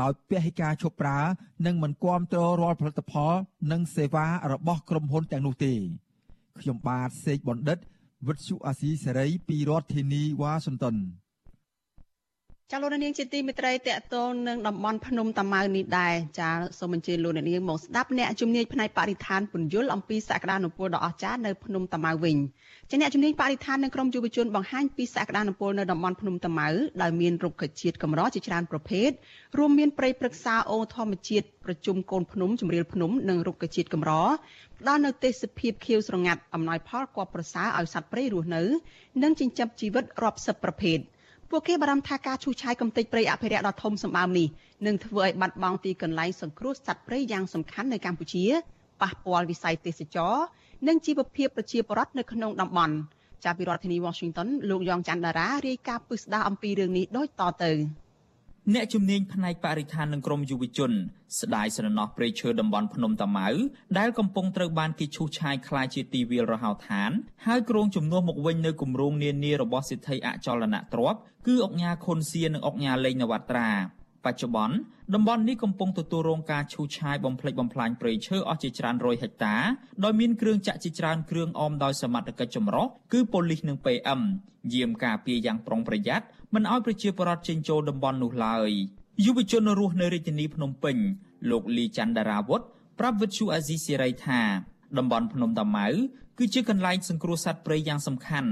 ដោយពហិការឈប់ប្រើនិងមិនគាំទ្ររាល់ផលិតផល និងសេវារបស់ក្រុមហ៊ុនទាំងនោះទេខ្ញុំបាទសេកបណ្ឌិតវិទ្យុអាស៊ីសេរីពីរដ្ឋធានីវ៉ាស៊ីនតោន ចាលោកនាងជាទីមេត្រីតកតងនឹងតំបន់ភ្នំតាម៉ៅនេះដែរចាសូមអញ្ជើញលោកនាងមកស្ដាប់អ្នកជំនាញផ្នែកបរិស្ថានពន្យល់អំពីសក្តានុពលដ៏អស្ចារ្យនៅភ្នំតាម៉ៅវិញចាអ្នកជំនាញបរិស្ថាននិងក្រមយុវជនបង្ហាញពីសក្តានុពលនៅតំបន់ភ្នំតាម៉ៅដោយមានរុក្ខជាតិកម្រជាច្រើនប្រភេទរួមមានព្រៃព្រឹក្សាអូធម្មជាតិប្រជុំកូនភ្នំជំរាលភ្នំនិងរុក្ខជាតិកម្រផ្ដល់នូវទេសភាពខៀវស្រងាត់អំណោយផលគបប្រសើរឲ្យសត្វព្រៃរស់នៅ និងចិញ្ចឹមជីវិតរាប់សិបប្រភេទ។ ពួកគេបារម្ភថាការឈូសឆាយកំទេចព្រៃអភិរក្សដ៏ធំសម្បើមនេះនឹងធ្វើឲ្យបាត់បង់ទីកន្លែងសង្គ្រោះសត្វព្រៃយ៉ាងសំខាន់នៅកម្ពុជាប៉ះពាល់វិស័យទេសចរនិងជីវភាពប្រជាពលរដ្ឋនៅក្នុងតំបន់ចាប់ពីរដ្ឋធានី Washington លោកយ៉ងច័ន្ទដារារាយការណ៍ពិស្ដារអំពីរឿងនេះដូចតទៅ។ អ្នកជំនាញផ្នែកបរិស្ថាននិងក្រមយុវជន ស្ដាយស្រណោះព្រៃឈើតំបន់ភ្នំតាម៉ៅដែលកំពុងត្រូវបានគេឈូសឆាយក្លាយជាទីវាលរហោឋានហើយក្រុងជំនួសមកវិញនៅគម្រោងនានារបស់សិទ្ធិអចលនៈទ្រព្យគឺអង្គការខុនសៀននិងអង្គការលេងនវត្រា បច្ចុប្បន្នតំបន់នេះកំពុងទទួលរងការឈូសឆាយបំផ្លិចបំផ្លាញព្រៃឈើអស់ជាច្រើនរយហិកតាដោយមានគ្រឿងចាក់ជាច្រើនគ្រឿងអមដោយសមត្ថកិច្ចចម្រុះគឺប៉ូលីសនិង PM យាមការពារយ៉ាងប្រុងប្រយ័ត្នមិនឲ្យប្រជាពលរដ្ឋចេញចូលតំបន់នោះឡើយយុវជនរស់នៅរាជធានីភ្នំពេញលោកលីច័ន្ទដារាវុធប្រាប់វិទ្យុអាស៊ីសេរីថាតំបន់ភ្នំតាម៉ៅគឺជាកន្លែងសង្គ្រោះសត្វព្រៃយ៉ាងសំខាន់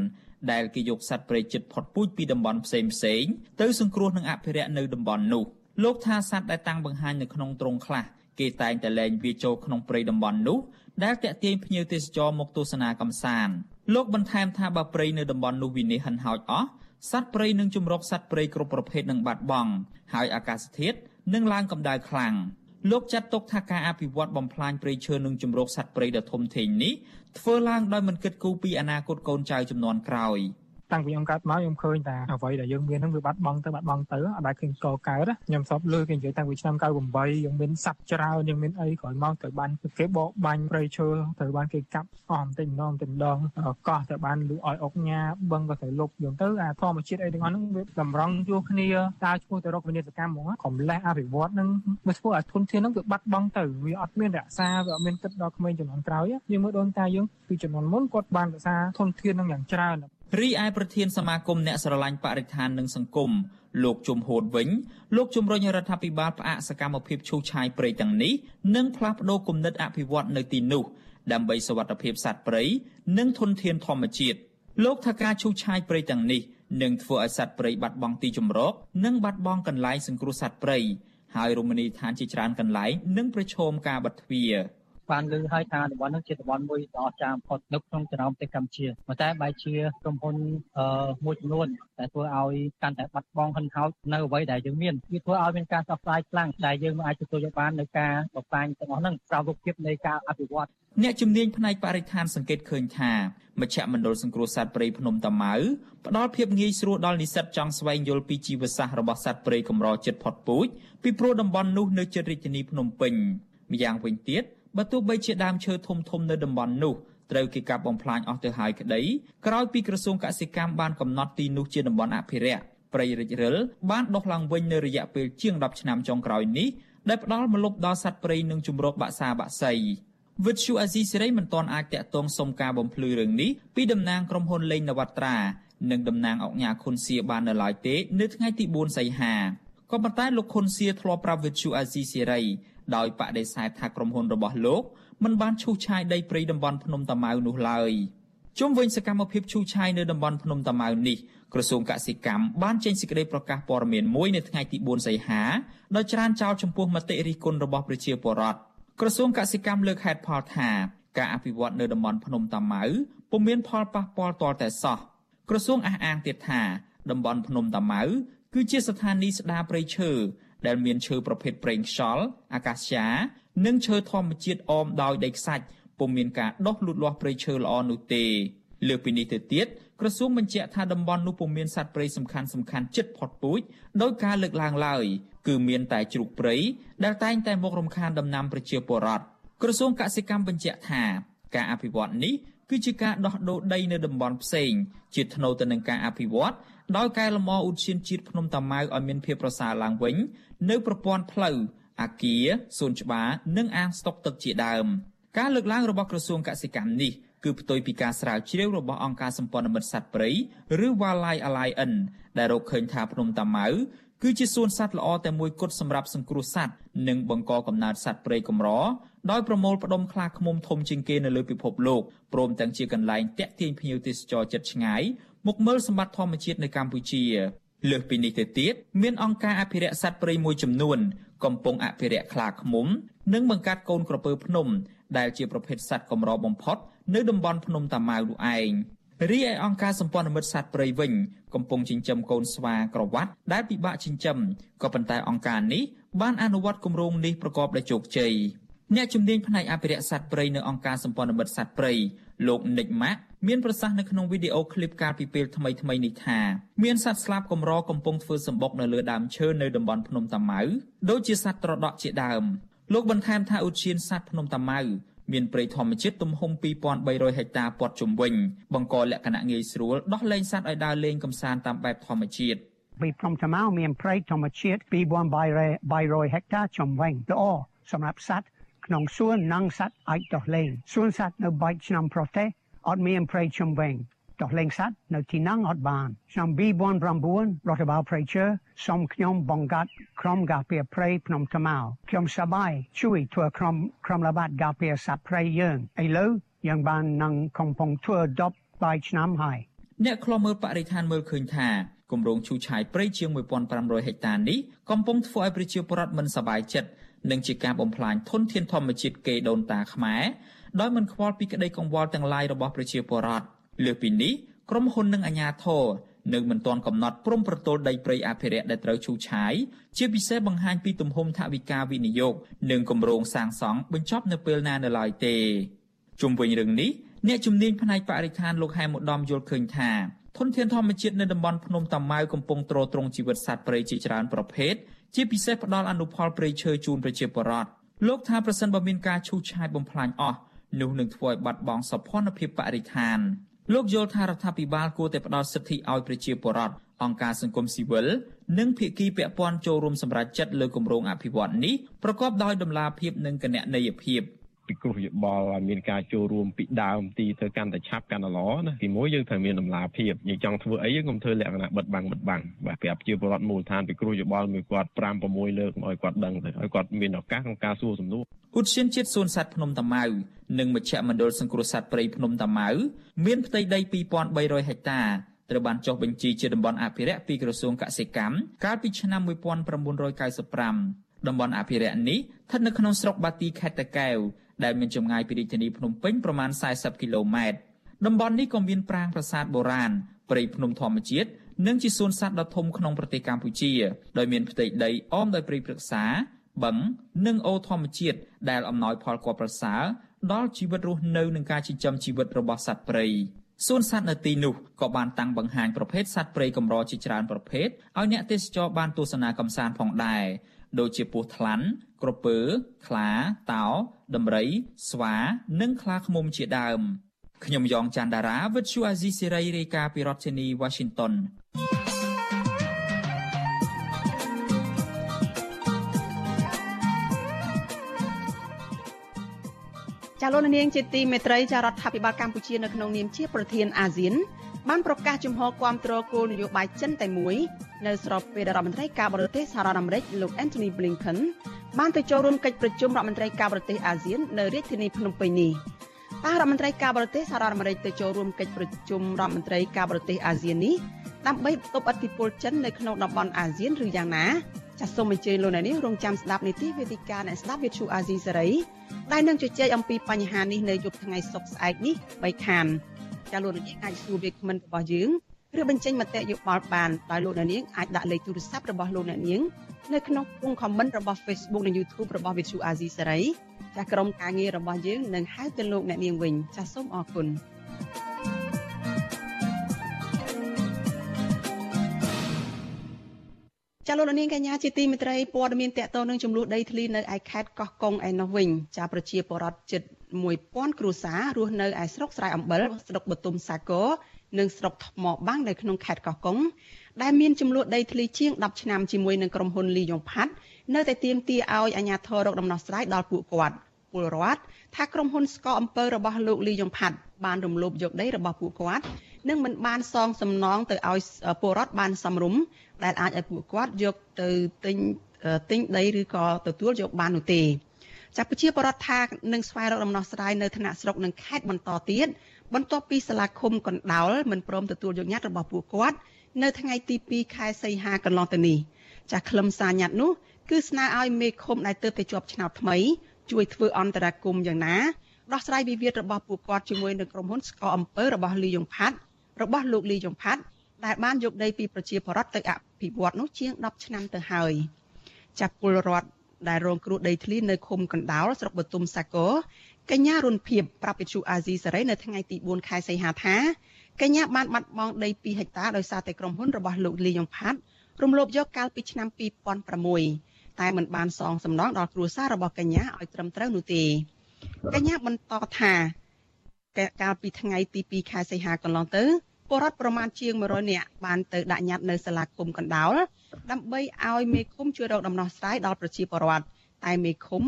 ដែលគេយកសត្វព្រៃជិតផុតពូជពីតំបន់ផ្សេងផ្សេងទៅសង្គ្រោះនិងអភិរក្សនៅតំបន់នោះ លោកថាសត្វដែលតាំងបង្ហាញនៅក្នុងទ្រង់ខ្លះគេតែងតែលែងវាចូលក្នុងព្រៃតំបន់នោះដែលតាក់ទាញភ្ញៀវទេសចរមកទស្សនាកម្សាន្តលោកបន្ថែមថាបើព្រៃនៅតំបន់នោះវិនិច្ឆ័យហិនហោចអស់សត្វព្រៃនិងជំរកសត្វព្រៃគ្រប់ប្រភេទនឹងបាត់បង់ហើយអាកាសធាតុនឹងឡើងកម្ដៅខ្លាំងលោកចាត់ទុកថាការអភិវឌ្ឍបំផ្លាញព្រៃឈើនិងជំរកសត្វព្រៃដ៏ធំធេងនេះធ្វើឡើងដោយមិនគិតគូរពីអនាគតកូនចៅចំនួនក្រោយ។ តាំងពីខ្ញុំកើតមកខ្ញុំឃើញតែអ្វីដែលយើងមានហ្នឹងវាបាត់បង់ទៅបាត់បង់ទៅអត់ដែលឃើញកកើតខ្ញុំសពលើគេនិយាយតាំងពីឆ្នាំ98យើងមានសັບច្រើនយើងមានអីក្រោយមកទៅបានគេបកបាញ់ព្រៃឈើទៅបានគេកាប់អស់បន្តិចម្ដងបន្តិចម្ដងកោះទៅបានលឺឲ្យអុកញ៉ាបឹងក៏ទៅលុបយើងទៅអាធម្មជាតិអីទាំងអស់ហ្នឹងវាតម្រង់យោគ្នាតើឈ្មោះទៅរកវិនិយោគកម្មហ្មងកុំលេះអភិវឌ្ឍហ្នឹងវាធ្វើឲ្យធនធានហ្នឹងវាបាត់បង់ទៅវាអត់មានរក្សាវាអត់មានគិតដល់ក្មេងជំនាន់ក្រោយយើងមើលដូនតាយើងពីជំនាន់មុនគាត់បានរក្សាធនធានហ្នឹងយ៉ាងច្រើន រីឯប្រធានសមាគមអ្នកស្រឡាញ់បរិស្ថាននិងសង្គមលោកជុំហូតវិញលោកជំរុញរដ្ឋាភិបាលផ្អាកសកម្មភាពឈូសឆាយព្រៃទាំងនេះនិងផ្លាស់ប្តូរគំនិតអភិវឌ្ឍនៅទីនោះដើម្បីសវត្ថិភាពសត្វព្រៃនិងធនធានធម្មជាតិលោកថាការឈូសឆាយព្រៃទាំងនេះនឹងធ្វើឲ្យសត្វព្រៃបាត់បង់ទីជម្រកនិងបាត់បង់កន្លែងសង្គ្រោះសត្វព្រៃហើយរមណីយដ្ឋានជាច្រើនកន្លែងនឹងប្រឈមការបិទទ្វារ បានលើហើយថាតំបន់នោះជាតំបន់មួយដ៏អស្ចារ្យបំផុតនៅក្នុងចំណោមប្រទេសកម្ពុជាប៉ុន្តែបែរជាក្រុមហ៊ុនមួយចំនួនដែលធ្វើឲ្យកាន់តែបាត់បង់ហិនហោចនៅអ្វីដែលយើងមានវាធ្វើឲ្យមានការសោកស្ដាយខ្លាំងដែលយើងមិនអាចទទួលយកបាននៅការបំផ្លាញទាំងអស់ហ្នឹងប្រោរូបភាពនៃការអភិវឌ្ឍអ្នកជំនាញផ្នែកបរិស្ថានសង្កេតឃើញថាមជ្ឈមណ្ឌលសង្គ្រោះសត្វព្រៃភ្នំតាម៉ៅផ្ដល់ភាពងាយស្រួលដល់និស្សិតចង់ស្វែងយល់ពីជីវសាស្ត្ររបស់សត្វព្រៃកម្រចិត្តផុតពូជពីព្រោះតំបន់នោះនៅជិតរាជធានីភ្នំពេញម្យ៉ាងវិញទៀត បើទោះបីជាដើមឈើធំធំនៅតំបន់នោះត្រូវគេកាប់បំផ្លាញអស់ទៅហើយក្តីក្រោយពីក្រសួងកសិកម្មបានកំណត់ទីនោះជាតំបន់អភិរក្សព្រៃរិចរិលបានដុះឡើងវិញនៅរយៈពេលជាង10ឆ្នាំចុងក្រោយនេះដែលផ្ដល់មលប់ដល់សត្វព្រៃនិងជំរកបក្សាបក្សីវិទ្យុអាស៊ីសេរីមិនទាន់អាចតាក់ទងសុំការបំភ្លឺរឿងនេះពីតំណាងក្រុមហ៊ុនលេងនវត្រានិងតំណាងអង្គការខុនសៀបាននៅឡើយទេ នៅថ្ងៃទី4សីហាក៏ប៉ុន្តែលោកខុនសៀធ្លាប់ប្រាប់វិទ្យុអាស៊ីសេរី ដោយបដិសេធថាក្រុមហ៊ុនរបស់លោកមិនបានឈូសឆាយដីព្រៃតំបន់ភ្នំតាម៉ៅនោះឡើយជុំវិញសកម្មភាពឈូសឆាយនៅតំបន់ភ្នំតាម៉ៅនេះក្រសួងកសិកម្មបានចេញសេចក្តីប្រកាសព័ត៌មានមួយនៅថ្ងៃទី4សីហាដោយច្រានចោលចំពោះមតិរិះគន់របស់ប្រជាពលរដ្ឋក្រសួងកសិកម្មលើកហេតុផលថាការអភិវឌ្ឍនៅតំបន់ភ្នំតាម៉ៅពុំមានផលប៉ះពាល់ទាល់តែសោះក្រសួងអះអាងទៀតថាតំបន់ភ្នំតាម៉ៅគឺជាស្ថានីយស្ដារព្រៃឈើ ដែលមានឈើប្រភេទប្រេងខ្យល់អាកាសយ៉ានិងឈើធម្មជាតិអមដោយដីខ្សាច់ពុំមានការដុះលូតលាស់ព្រៃឈើល្អនោះទេលើពីនេះទៅទៀតក្រសួងបញ្ជាក់ថាតំបន់នោះពុំមានសត្វព្រៃសំខាន់សំខាន់ជិតផុតពូជដោយការលើកឡើងឡើយគឺមានតែជ្រូកព្រៃដែលតែងតែមករំខានដំណាំប្រជាពលរដ្ឋក្រសួងកសិកម្មបញ្ជាក់ថាការអភិវឌ្ឍនេះ គឺជាការដោះដូរដីនៅតំបន់ផ្សេងជាថ្នូវទៅនឹងការអភិវឌ្ឍដោយកែលម្អឧទ្យានជាតិភ្នំតាម៉ៅឲ្យមានភាពប្រសើរឡើងវិញ នៅប្រព័ន្ធផ្លូវអាគារសួនច្បារនិងអាងស្តុកទឹកជាដើមការលើកឡើងរបស់ក្រសួងកសិកម្មនេះគឺផ្ទុយពីការស្រាវជ្រាវរបស់អង្គការសម្ព័ន្ធមិត្តសត្វព្រៃឬ Wildlife Alliance ដែលរកឃើញថាភ្នំតាម៉ៅគឺជាសួនសត្វល្អតែមួយគត់សម្រាប់សង្គ្រោះសត្វនិងបង្កកំណើតសត្វព្រៃកម្រ ដោយប្រមូលផ្ដុំខ្លាឃ្មុំធំជាងគេនៅលើពិភពលោកព្រមទាំងជាកន្លែងតាក់ទាញភ្ញៀវទេសចរចិត្តឆ្ងាយមកមើលសម្បត្តិធម្មជាតិនៅកម្ពុជាលើសពីនេះទៅទៀតមានអង្គការអភិរក្សសត្វព្រៃមួយចំនួន កំពុងអភិរក្សខ្លាឃ្មុំ និងបង្កាត់កូនក្រពើភ្នំ ដែលជាប្រភេទសត្វកម្របំផុត នៅតំបន់ភ្នំតាម៉ៅនោះឯងរីឯអង្គការសម្ព័ន្ធមិត្តសត្វព្រៃវិញ កំពុងចិញ្ចឹមកូនស្វាក្រវ៉ាត់ដែលពិបាកចិញ្ចឹមក៏ប៉ុន្តែអង្គការនេះបានអនុវត្តគម្រោងនេះប្រកបដោយជោគជ័យ អ្នកជំនាញផ្នែកអភិរក្សសត្វព្រៃនៅអង្គការសម្ព័ន្ធមិត្តសត្វព្រៃលោកនិចម៉ាក់មានប្រសាសន៍នៅក្នុងវីដេអូឃ្លីបកាលពីពេលថ្មីថ្មីនេះថាមានសត្វស្លាបកម្រកំពុងធ្វើសម្បុកនៅលើដើមឈើនៅតំបន់ភ្នំតាម៉ៅដូចជាសត្វត្រដក់ជាដើមលោកបន្ថែមថាឧទ្យានសត្វភ្នំតាម៉ៅមានព្រៃធម្មជាតិទំហំ2300ហិកតាព័ទ្ធជុំវិញបង្កលក្ខណៈងាយស្រួលដោះលែងសត្វឲ្យដើរលេងកម្សាន្តតាមបែបធម្មជាតិពីភ្នំតាម៉ៅមានព្រៃធម្មជាតិ2300ហិកតាជុំវិញល្អសម្រាប់សត្វ ក្នុងសួននិងសត្វអាចដោះលែងសួនសត្វនៅបែកឆ្នាំប្រទេសអត់មានព្រៃជុំវិញដោះលែងសត្វនៅទីនោះអត់បានឆ្នាំ2009រដ្ឋបាលព្រៃឈើសូមខ្ញុំបង្កើតក្រុមការពារព្រៃភ្នំតាម៉ៅខ្ញុំសប្បាយជួយធ្វើក្រុមក្រុមល្បាតការពារសត្វព្រៃយើងឥឡូវយើងបាននឹងកំពុងធ្វើ10បាយឆ្នាំហើយអ្នកខ្លំមើលបរិស្ថានមើលឃើញថាគម្រោងឈូឆាយព្រៃជាង1500ហិកតានេះកំពុងធ្វើឲ្យប្រជាពលរដ្ឋមិនសប្បាយចិត្ត និងជាការបំផ្លាញធនធានធម្មជាតិគេដូនតាខ្មែរដោយមិនខ្វល់ពីក្តីកង្វល់ទាំងឡាយរបស់ប្រជាពលរដ្ឋលើសពីនេះក្រុមហ៊ុននិងអាជ្ញាធរនៅមិនទាន់កំណត់ព្រំប្រទល់ដីព្រៃអភិរក្សដែលត្រូវឈូសឆាយជាពិសេសបង្ហាញពីទំហំថវិកាវិនិយោគនិងគម្រោងសាងសង់បញ្ចប់នៅពេលណានៅឡើយទេជុំវិញរឿងនេះអ្នកជំនាញផ្នែកបរិស្ថានលោកហែមឧត្តមយល់ឃើញថាធនធានធម្មជាតិនៅតំបន់ភ្នំតាម៉ៅកំពុងទ្រទ្រង់ជីវិតសត្វព្រៃជាច្រើនប្រភេទ ជាពិសេសផ្ដល់អនុផលព្រៃឈើជូនប្រជាពលរដ្ឋលោកថាប្រសិនបើមានការឈូសឆាយបំផ្លាញអស់នោះនឹងធ្វើឲ្យបាត់បង់សោភ័ណភាពបរិស្ថានលោកយល់ថារដ្ឋាភិបាលគួរតែផ្ដល់សិទ្ធិឲ្យប្រជាពលរដ្ឋអង្គការសង្គមស៊ីវិលនិងភាគីពាក់ព័ន្ធចូលរួមសម្រេចចិត្តលើគម្រោងអភិវឌ្ឍន៍នេះប្រកបដោយតម្លាភាពនិងគណនេយ្យភាព។ ពិគ្រោះយោបល់ឲ្យមានការចូលរួមពីដើមទីទៅកាន់តែឆាប់កាន់តែល្អណាទីមួយយើងត្រូវមានតម្លាភាពយើងចង់ធ្វើអីយើងកុំធ្វើលក្ខណៈបិទបាំងបិទបាំងបាទប្រាប់ជាពលរដ្ឋមូលដ្ឋានពិគ្រោះយោបល់មួយគាត់5 6លើកឲ្យគាត់ដឹងទៅឲ្យគាត់មានឱកាសក្នុងការសួរសំណួរឧទ្យានជាតិសួនសត្វភ្នំតាម៉ៅនិងមជ្ឈមណ្ឌលសង្គ្រោះសត្វព្រៃភ្នំតាម៉ៅមានផ្ទៃដី2300ហិកតាត្រូវបានចុះបញ្ជីជាតំបន់អភិរក្សពីក្រសួងកសិកម្មកាលពីឆ្នាំ1995តំបន់អភិរក្សនេះស្ថិតនៅក្នុងស្រុកបាទីខេត្តតាកែវ ដែលមានចម្ងាយពីរាជធានីភ្នំពេញប្រមាណ40គីឡូម៉ែត្រតំបន់នេះក៏មានប្រាង្គប្រាសាទបុរាណព្រៃភ្នំធម្មជាតិនិងជាសួនសត្វដ៏ធំក្នុងប្រទេសកម្ពុជាដោយមានផ្ទៃដីអមដោយព្រៃព្រឹក្សាបឹងនិងអូរធម្មជាតិដែលអំណោយផលគាប់ប្រសើរដល់ជីវិតរស់នៅនិងការចិញ្ចឹមជីវិតរបស់សត្វព្រៃ សួនសត្វនៅទីនោះក៏បានតាំងបង្ហាញប្រភេទសត្វព្រៃកម្រជាច្រើនប្រភេទឲ្យអ្នកទេសចរបានទស្សនាកម្សាន្តផងដែរដូចជាពស់ថ្លាន់ក្រពើ ខ្លាតោដំរី ស្វា និងខ្លាឃ្មុំជាដើមខ្ញុំយ៉ងច័ន្ទដារាវិទ្យុអាស៊ីសេរីរាយការណ៍ពីរដ្ឋធានី Washington ចចាលោកនាងជាទីមេត្រីចារដ្ឋាភិបាលកម្ពុជានៅក្នុងនាមជាប្រធានអាស៊ានបានប្រកាសជំហរគាំទ្រគោលនយោបាយចិនតែមួយនៅស្របពេលរដ្ឋមន្ត្រីការបរទេសសហរដ្ឋអាមេរិកលោក Anthony Blinken បានទៅចូលរួមកិច្ចប្រជុំរដ្ឋមន្ត្រីការបរទេសអាស៊ាននៅរាជធានីភ្នំពេញនេះតើរដ្ឋមន្ត្រីការបរទេសសហរដ្ឋអាមេរិកទៅចូលរួមកិច្ចប្រជុំរដ្ឋមន្ត្រីការបរទេសអាស៊ាននេះដើម្បីទប់ឥទ្ធិពលចិននៅក្នុងតំបន់អាស៊ានឬយ៉ាងណា ចាសសូមអញ្ជើញលោកអ្នកនាងរងចាំស្ដាប់នីតិវេទិកាអ្នកស្ដាប់វិទ្យុអាស៊ីសេរីដែលនឹងជជែកអំពីបញ្ហានេះនៅយប់ថ្ងៃសុក្រស្អែកនេះបីខានចាលោកអ្នកនាងអាចសួរវាគ្មិនរបស់យើងឬបញ្ចេញមតិយោបល់បានដោយលោកអ្នកនាងអាចដាក់លេខទូរស័ព្ទរបស់លោកអ្នកនាងនៅក្នុងពុម្ព comment របស់ Facebook និង YouTube របស់វិទ្យុអាស៊ីសេរីចាក្រុមការងាររបស់យើងនឹងហៅទៅលោកអ្នកនាងវិញចាសូមអរគុណ ចាលោកនាងកញ្ញាជាទីមេត្រីព័ត៌មានតកតនឹងចំនួនដីធ្លីនៅឯខេត្តកោះកុងឯនោះវិញចាប្រជាពលរដ្ឋជិត1000គ្រួសាររស់នៅឯស្រុកស្រែអំបិលស្រុកបទុមសាគរនិងស្រុកថ្មបាំងនៅក្នុងខេត្តកោះកុងដែលមានចំនួនដីធ្លីជាង10ឆ្នាំជាមួយនឹងក្រុមហ៊ុនលីយ៉ុងផាត់នៅតែទាមទារឲ្យអាជ្ញាធររកដំណោះស្រាយដល់ពួកគាត់ពលរដ្ឋថាក្រុមហ៊ុនស្កអំពើរបស់លោកលីយ៉ុងផាត់បានរំលោភយកដីរបស់ពួកគាត់ និងមិនបានសងសំណងទៅឲ្យពលរដ្ឋបានសមរម្យដែលអាចឲ្យពួកគាត់យកទៅទិញទិញដីឬក៏ទទួលយកបាននោះទេចាប់ប្រជាបរដ្ឋថានឹងស្វែងរកដំណោះស្រាយនៅថ្នាក់ស្រុកនិងខេត្តបន្តទៀតបន្ទាប់ពីសាលាឃុំកណ្ដោលមិនព្រមទទួលយកញត្តិរបស់ពួកគាត់នៅថ្ងៃទី2ខែសីហាកន្លងទៅនេះចាស់ខ្លឹមសារញត្តិនោះគឺស្នើឲ្យមេឃុំដែលទើបតែជាប់ឆ្នោតថ្មីជួយធ្វើអន្តរាគមន៍យ៉ាងណាដោះស្រាយវិវាទរបស់ពួកគាត់ជាមួយនឹងក្រុមហ៊ុនស្កអំពើរបស់លីយ៉ុងផាត់ របស់លោកលីយ៉ុងផាត់ដែលបានយកដីពីប្រជាពលរដ្ឋទៅអភិវឌ្ឍនោះជាង10ឆ្នាំទៅហើយចាប់ពលរដ្ឋដែលរងគ្រោះដីធ្លីនៅឃុំកណ្ដោលស្រុកបទុមសាគរកញ្ញារុនភៀបប្រាប់វិទ្យុអាស៊ីសេរីនៅថ្ងៃទី4ខែសីហាថាកញ្ញាបានបាត់បង់ដី2ហិកតាដោយសារតែក្រុមហ៊ុនរបស់លោកលីយ៉ុងផាត់រំលោភយកកាលពីឆ្នាំ2006តែមិនបានសងសំណងដល់គ្រួសាររបស់កញ្ញាឲ្យត្រឹមត្រូវនោះទេកញ្ញាបន្តថា កាលពីថ្ងៃទី2ខែសីហាកន្លងទៅពលរដ្ឋប្រមាណជាង100នាក់បានទៅដាក់ញត្តិនៅសាលាគុំកណ្ដោលដើម្បីឲ្យមេឃុំជួយរកដំណោះស្រាយដល់ប្រជាពលរដ្ឋតែមេឃុំ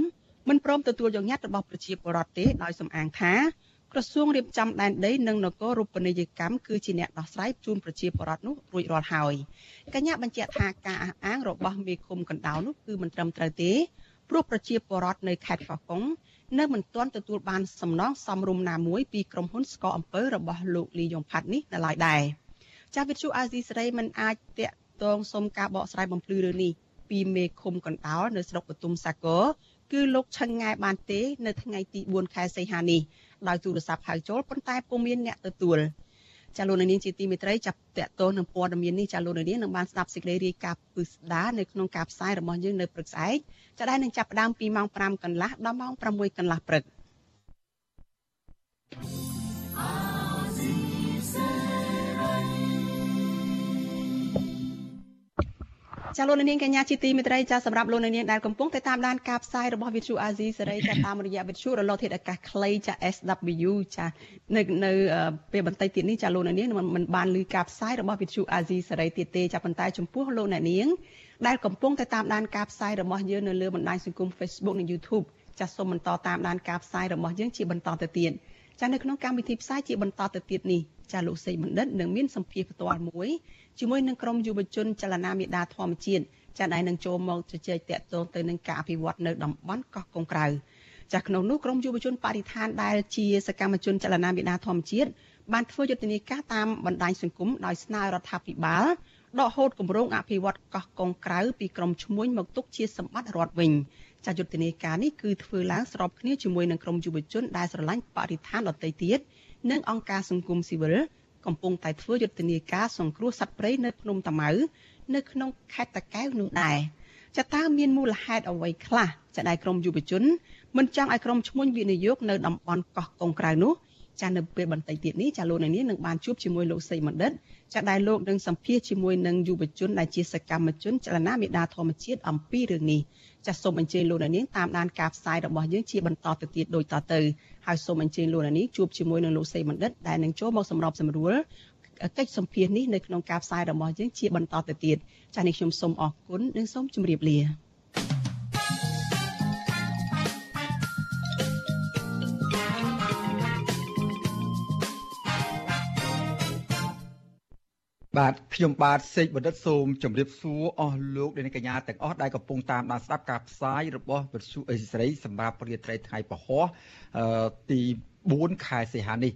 មិនព្រមទទួលយកញត្តិរបស់ប្រជាពលរដ្ឋទេដោយសំអាងថាក្រសួងរៀបចំដែនដីនិងនគររូបនីយកម្មគឺជាអ្នកដោះស្រាយជូនប្រជាពលរដ្ឋនោះរួចរាល់ហើយកញ្ញាបញ្ជាក់ថាការអះអាងរបស់មេឃុំកណ្ដោលនោះគឺមិនត្រឹមត្រូវទេព្រោះប្រជាពលរដ្ឋនៅខេត្តកោះកុង នៅមិនទាន់ទទួលបានសំណងសមរម្យណាមួយពីក្រុមហ៊ុនស្កអំពើរបស់លោកលីយ៉ុងផាត់នេះនៅឡើយដែរចាស់វិទ្យុអាស៊ីសេរីមិនអាចតាក់ទងសុំការបកស្រាយបំភ្លឺរឿងនេះពីមេឃុំកណ្ដោលនៅស្រុកបទុមសាគរគឺលោកឆឹងង៉ែបានទេ នៅថ្ងៃទី4ខែសីហានេះដោយទូរស័ព្ទហៅចូលប៉ុន្តែពុំមានអ្នកទទួល ចាលោកនាងជាទីមេត្រីចាប់តកតោនឹងព័ត៌មាននេះចាលោកនាងនឹងបានស្ដាប់សេចក្តីរាយការណ៍ពឹស្ដានៅក្នុងការផ្សាយរបស់យើងនៅព្រឹកស្អែកចាដែលនឹងចាប់ផ្ដើមពីម៉ោង5កន្លះដល់ម៉ោង6កន្លះព្រឹក ចាលោកនាងកញ្ញាជាទីមេត្រីចាសម្រាប់លោកនាងដែលកំពុងតែតាមដានការផ្សាយរបស់វិទ្យុអាស៊ីសេរីចាតាមរយៈវិទ្យុរលកធាតុអាកាសខ្លីចា SW ចានៅនៅពេលបន្តិចទៀតនេះចាលោកនាងមិនបានឮការផ្សាយរបស់វិទ្យុអាស៊ីសេរីទៀតទេចាប៉ុន្តែចំពោះលោកនាងដែលកំពុងតែតាមដានការផ្សាយរបស់យើងនៅលើបណ្ដាញសង្គម Facebook និង YouTube ចាសូមបន្តតាមដានការផ្សាយរបស់យើងជាបន្តទៅទៀតចានៅក្នុងកម្មវិធីផ្សាយជាបន្តទៅទៀតនេះ ចាលោកសេបណ្ឌិតនឹងមានសម្ភារផ្ទាល់មួយជាមួយនឹងក្រុមយុវជនចលនាមេដាធម្មជាតិចាដែលនឹងចូលមកជជែកតាក់ទងទៅនឹងការអភិវឌ្ឍនៅតំបន់កោះកុងក្រៅចាក្នុងនោះក្រុមយុវជនបរិស្ថានដែលជាសកម្មជនចលនាមេដាធម្មជាតិបានធ្វើយុទ្ធនាការតាមបណ្ដាញសង្គមដោយស្នើរដ្ឋាភិបាលដកហូតគម្រោងអភិវឌ្ឍកោះកុងក្រៅពីក្រុមឈ្មួញមកទុកជាសម្បត្តិរដ្ឋវិញចាយុទ្ធនាការនេះគឺធ្វើឡើងស្របគ្នាជាមួយនឹងក្រុមយុវជនដែលស្រឡាញ់បរិស្ថានដទៃទៀត និងអង្គការសង្គមស៊ីវិលកំពុងតែធ្វើយុទ្ធនាការសង្គ្រោះសត្វព្រៃនៅភ្នំតាម៉ៅនៅក្នុងខេត្តតាកែវនោះដែរចតើមានមូលហេតុអ្វីខ្លះចដែលក្រមយុវជនមិនចង់ឲ្យក្រមឈ្មួញវិនិយោគនៅតំបន់កោះកុងក្រៅនោះចានៅពេលបន្តិចទៀតនេះចាលោកនាងនឹងបានជួបជាមួយលោកសីមណ្ឌិតចាដែលលោកនឹងសម្ភាសជាមួយនឹងយុវជនដែលជាសកម្មជនចលនាមេដាធម្មជាតិអំពីរឿងនេះចាសូមអញ្ជើញលោកនាងតាមដានការផ្សាយរបស់យើងជាបន្តទៅទៀតដូចតទៅ ហើយសូមអញ្ជើញលោកនាងជួបជាមួយនឹងលោកសីមណ្ឌិតដែលនឹងចូលមកសម្របសម្រួលកិច្ចសម្ភាសនេះនៅក្នុងការផ្សាយរបស់យើងជាបន្តទៅទៀតចានេះខ្ញុំសូមអរគុណនិងសូមជម្រាបលា បាទខ្ញុំបាទសេកបណ្ឌិតសូមជម្រាបសួរអស់លោកអ្នកកញ្ញាទាំងអស់ដែលកំពុងតាមដានស្ដាប់ការផ្សាយរបស់វិទ្យុអេស៊ីសរ៉ៃសម្រាប់ព្រឹត្តិថ្ងៃថ្ងៃពហុទី4ខែសីហានេះ